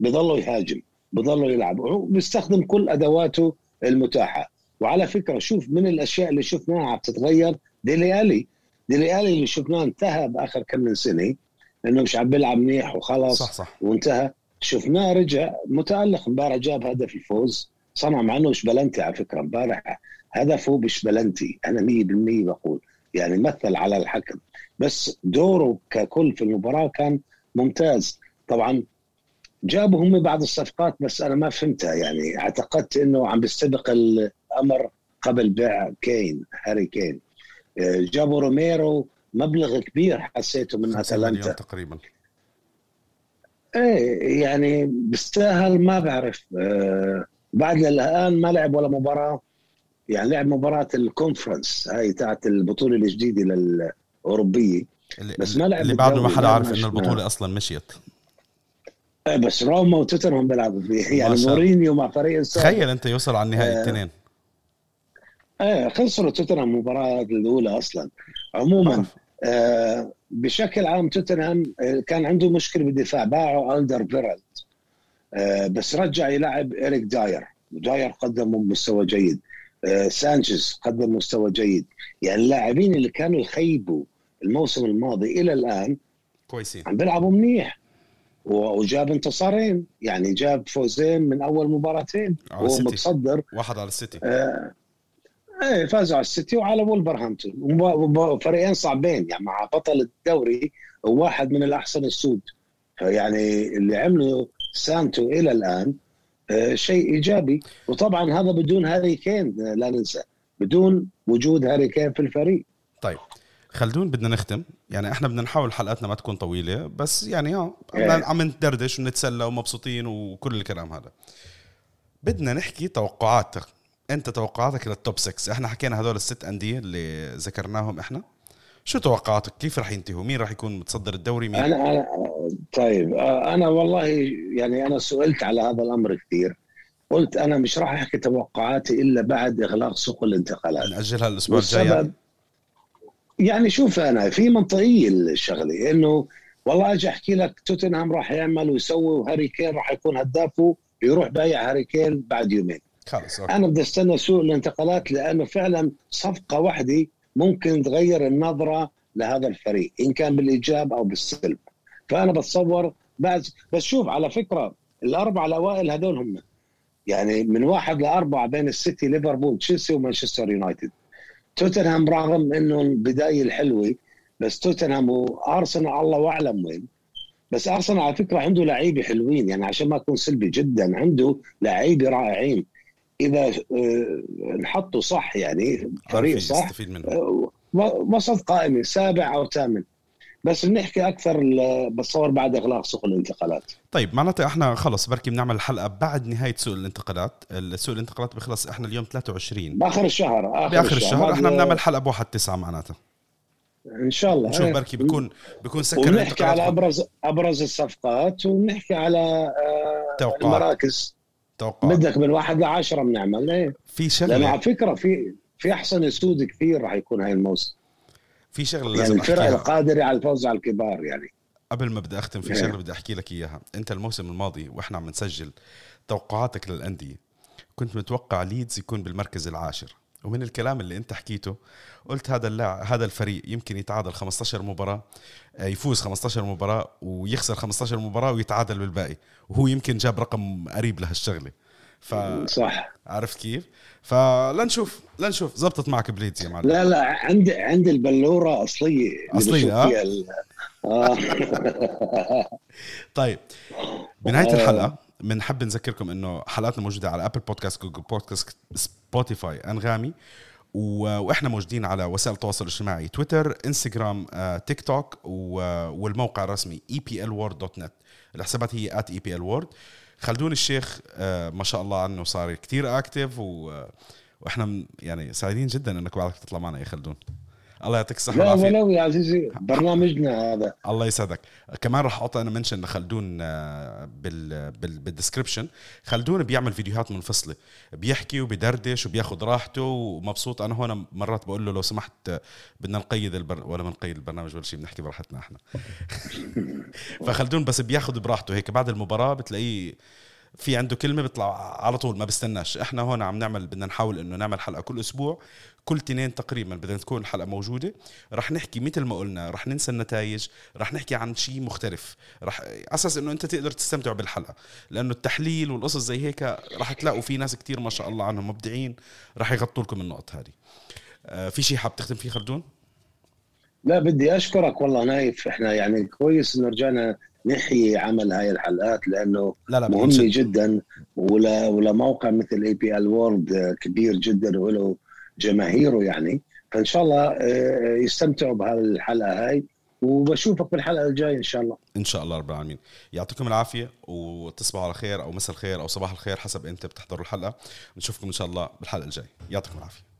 بضله يهاجم بضله يلعب. وبيستخدم كل أدواته المتاحة. وعلى فكرة شوف من الأشياء اللي شفناها عم تتغير. ديلي ألي. ديلي ألي اللي شفناه انتهى بآخر كم من سنة إنه مش عم بيلعب منيح وخلص صح صح. وانتهى. شفناه رجع متألق امبارح جاب هدف الفوز صنع مع إنه مش بلنتي على فكرة امبارح. هدفه مش بلنتي. أنا 100% بقول. يعني مثل على الحكم. بس دوره ككل في المباراة كان ممتاز. طبعا جابوا هم بعض الصفقات بس أنا ما فهمتها. يعني اعتقدت إنه عم بيستبق الأمر قبل بيع كين هاري كين. آه، جابوا روميرو مبلغ كبير حسيته من أتلانتا. تقريبا. إيه يعني بيستاهل ما بعرف. آه بعد الان ما لعب ولا مباراة. يعني لعب مباراة الكونفرنس هاي تاعت البطولة الجديدة للاوروبيه اللي, بس ما لعب اللي بعده ما حدا عارف إنه. البطولة أصلا مشيت. آه، بس روما وتوتنهام بيلعبوا فيه يعني. مورينيو مع فريق السابق تخيل أنت يوصل على النهائي آه. الاثنين. إيه خسروا توتنهام المباراة الأولى أصلا. عموما آه بشكل عام توتنهام كان عنده مشكلة بالدفاع. باعوا ألدرفيريلد آه بس رجع يلعب إريك داير. داير قدم مستوى جيد. آه سانشيز قدم مستوى جيد. يعني اللاعبين اللي كانوا يخيبوا الموسم الماضي إلى الآن كويسين. عم بيلعبوا منيح. وجاب انتصارين. يعني جاب فوزين من أول مباراتين. هو. متصدر. واحد على السيتي. آه، إيه فازوا على السيتي وعلى وولفرهامبتون. وب- وب- فريقين صعبين. يعني مع بطل الدوري وواحد من الأحسن ال squad. فيعني اللي عمله سانتو إلى الآن آه، شيء إيجابي. وطبعا هذا بدون هاري كين آه، لا ننسى. بدون وجود هاري كين في الفريق. طيب. خلدون بدنا نختم. يعني إحنا بدنا نحاول حلقاتنا ما تكون طويلة بس يعني آه. عم ندردش ونتسلى ومبسوطين وكل الكلام هذا. بدنا نحكي توقعاتك أنت توقعاتك لل top 6 إحنا حكينا هذول الست أندية اللي ذكرناهم إحنا. شو توقعاتك؟ كيف رح ينتهوا؟ مين رح يكون متصدر الدوري؟ مين؟ أنا أنا طيب آه، أنا والله يعني أنا سئلت على هذا الأمر كثير. قلت أنا مش راح أحكي توقعاتي إلا بعد إغلاق سوق الانتقالات. نأجلها الأسبوع الجاي. يعني. شوف أنا في منطقية الشغلة إنه والله أجي أحكي لك توتنهام راح يعمل ويسوي وهاري كين راح يكون هدافه يروح بايع هاري كين بعد يومين خلص أوكي. أنا بدي استنى سوق الانتقالات لأنه فعلا صفقة واحدة ممكن تغير النظرة لهذا الفريق إن كان بالإيجاب أو بالسلب فأنا بتصور بعد بس شوف على فكرة الاربعه الأوائل هذول هم يعني من واحد لأربعة بين السيتي ليفربول تشيلسي ومانشستر يونايتد توتنهام رغم انه البدايه الحلوة بس توتنهام وأرسنال الله اعلم وين. بس أرسنال على فكرة عنده لعيبة حلوين يعني عشان ما أكون سلبي جدا عنده لعيبة رائعين. إذا آه، انحطوا صح يعني فريق صح آه، وسط قائمة سابع أو ثامن. بس بنحكي أكثر بتصور بعد إغلاق سوق الانتقالات. طيب معناته إحنا خلص بركي بنعمل الحلقة بعد نهاية سوق الانتقالات. سوق الانتقالات بيخلص إحنا اليوم 23 بآخر الشهر آخر بآخر الشهر. بعد- إحنا بنعمل حلقة بواحد تسعة معناتها إن شاء الله. نشوف. بركي بيكون بيكون سكر ونحكي على ابرز أبرز الصفقات ونحكي على آه، توقعات. المراكز. توقعات. بدك من واحد لعشرة بنعمل. إيه؟ في لأنه شغله على فكرة في في أحسن سود كثير راح يكون هاي الموسم. في شغلة يعني لازم الفرق أحكيها. القادرة على الفوز على الكبار يعني. قبل ما بدي أختم في إيه. شغلة بدي أحكي لك إياها. أنت الموسم الماضي وإحنا عم نسجل توقعاتك للأندية كنت متوقع ليدز يكون بالمركز العاشر. ومن الكلام اللي أنت حكيته قلت هذا اللاعب هذا الفريق يمكن يتعادل 15 مباراة آه، يفوز 15 مباراة ويخسر 15 مباراة ويتعادل بالباقي. وهو يمكن جاب رقم قريب لهالشغلة. فعرفت صح. كيف؟ فلنشوف لنشوف زبطت معك بليدز يا معلم. لا لا عندي عندي البلورة أصلية أصلية، بشوف آه؟ ال- آه. طيب. بنهاية آه. الحلقة بنحب نذكركم إنه حلقاتنا موجودة على Apple Podcast Google Podcast Spotify أنغامي. وإحنا موجودين على وسائل التواصل الاجتماعي تويتر انستغرام تيك توك والموقع الرسمي eplworld.net الحسابات هي at eplworld خلدون الشيخ آه، ما شاء الله عنه صار كتير active و وإحنا م- يعني سعيدين جدا إنك بعدك تطلع معنا يا خلدون. الله يعطيك الصحة لا ولو يا عزيزي برنامجنا هذا. الله يسعدك. كمان راح أحط أنا mention لخلدون آه، بال بال بال description خلدون بيعمل فيديوهات منفصلة. بيحكي وبيدردش وبياخذ راحته ومبسوط. أنا هون مرات بقول له لو سمحت آه، بدنا نقيد البر... ولا بنقيد البرنامج ولا شيء بنحكي براحتنا إحنا. فخلدون بس بياخذ براحته. هيك بعد المباراة بتلاقيه في عنده كلمة بيطلع على طول ما بستناش إحنا هون عم نعمل بدنا نحاول إنه نعمل حلقة كل أسبوع. كل تنين تقريبا بدنا تكون الحلقة موجودة. رح نحكي مثل ما قلنا رح ننسى النتائج رح نحكي عن شيء مختلف. رح أساس إنه أنت تقدر تستمتع بالحلقة. لأنه التحليل والقصص زي هيك رح تلاقوا في ناس كتير ما شاء الله عنهم مبدعين. رح يغطوا لكم النقط هذه. آه، في شيء حاب تختم فيه خلدون لا بدي أشكرك والله نايف. إحنا يعني كويس إنه رجعنا نحيي عمل هاي الحلقات لأنه لا لا مهمة. جدا. ولا ولا موقع مثل EPL World كبير جدا وله جماهيره يعني. فإن شاء الله آه، يستمتعوا بهالحلقة هاي وبشوفك بالحلقة الجاية إن شاء الله. إن شاء الله رب العالمين. يعطيكم العافية وتصبحوا على خير أو مساء الخير أو صباح الخير حسب أنت بتحضروا الحلقة. نشوفكم إن شاء الله بالحلقة الجاية. يعطيكم العافية.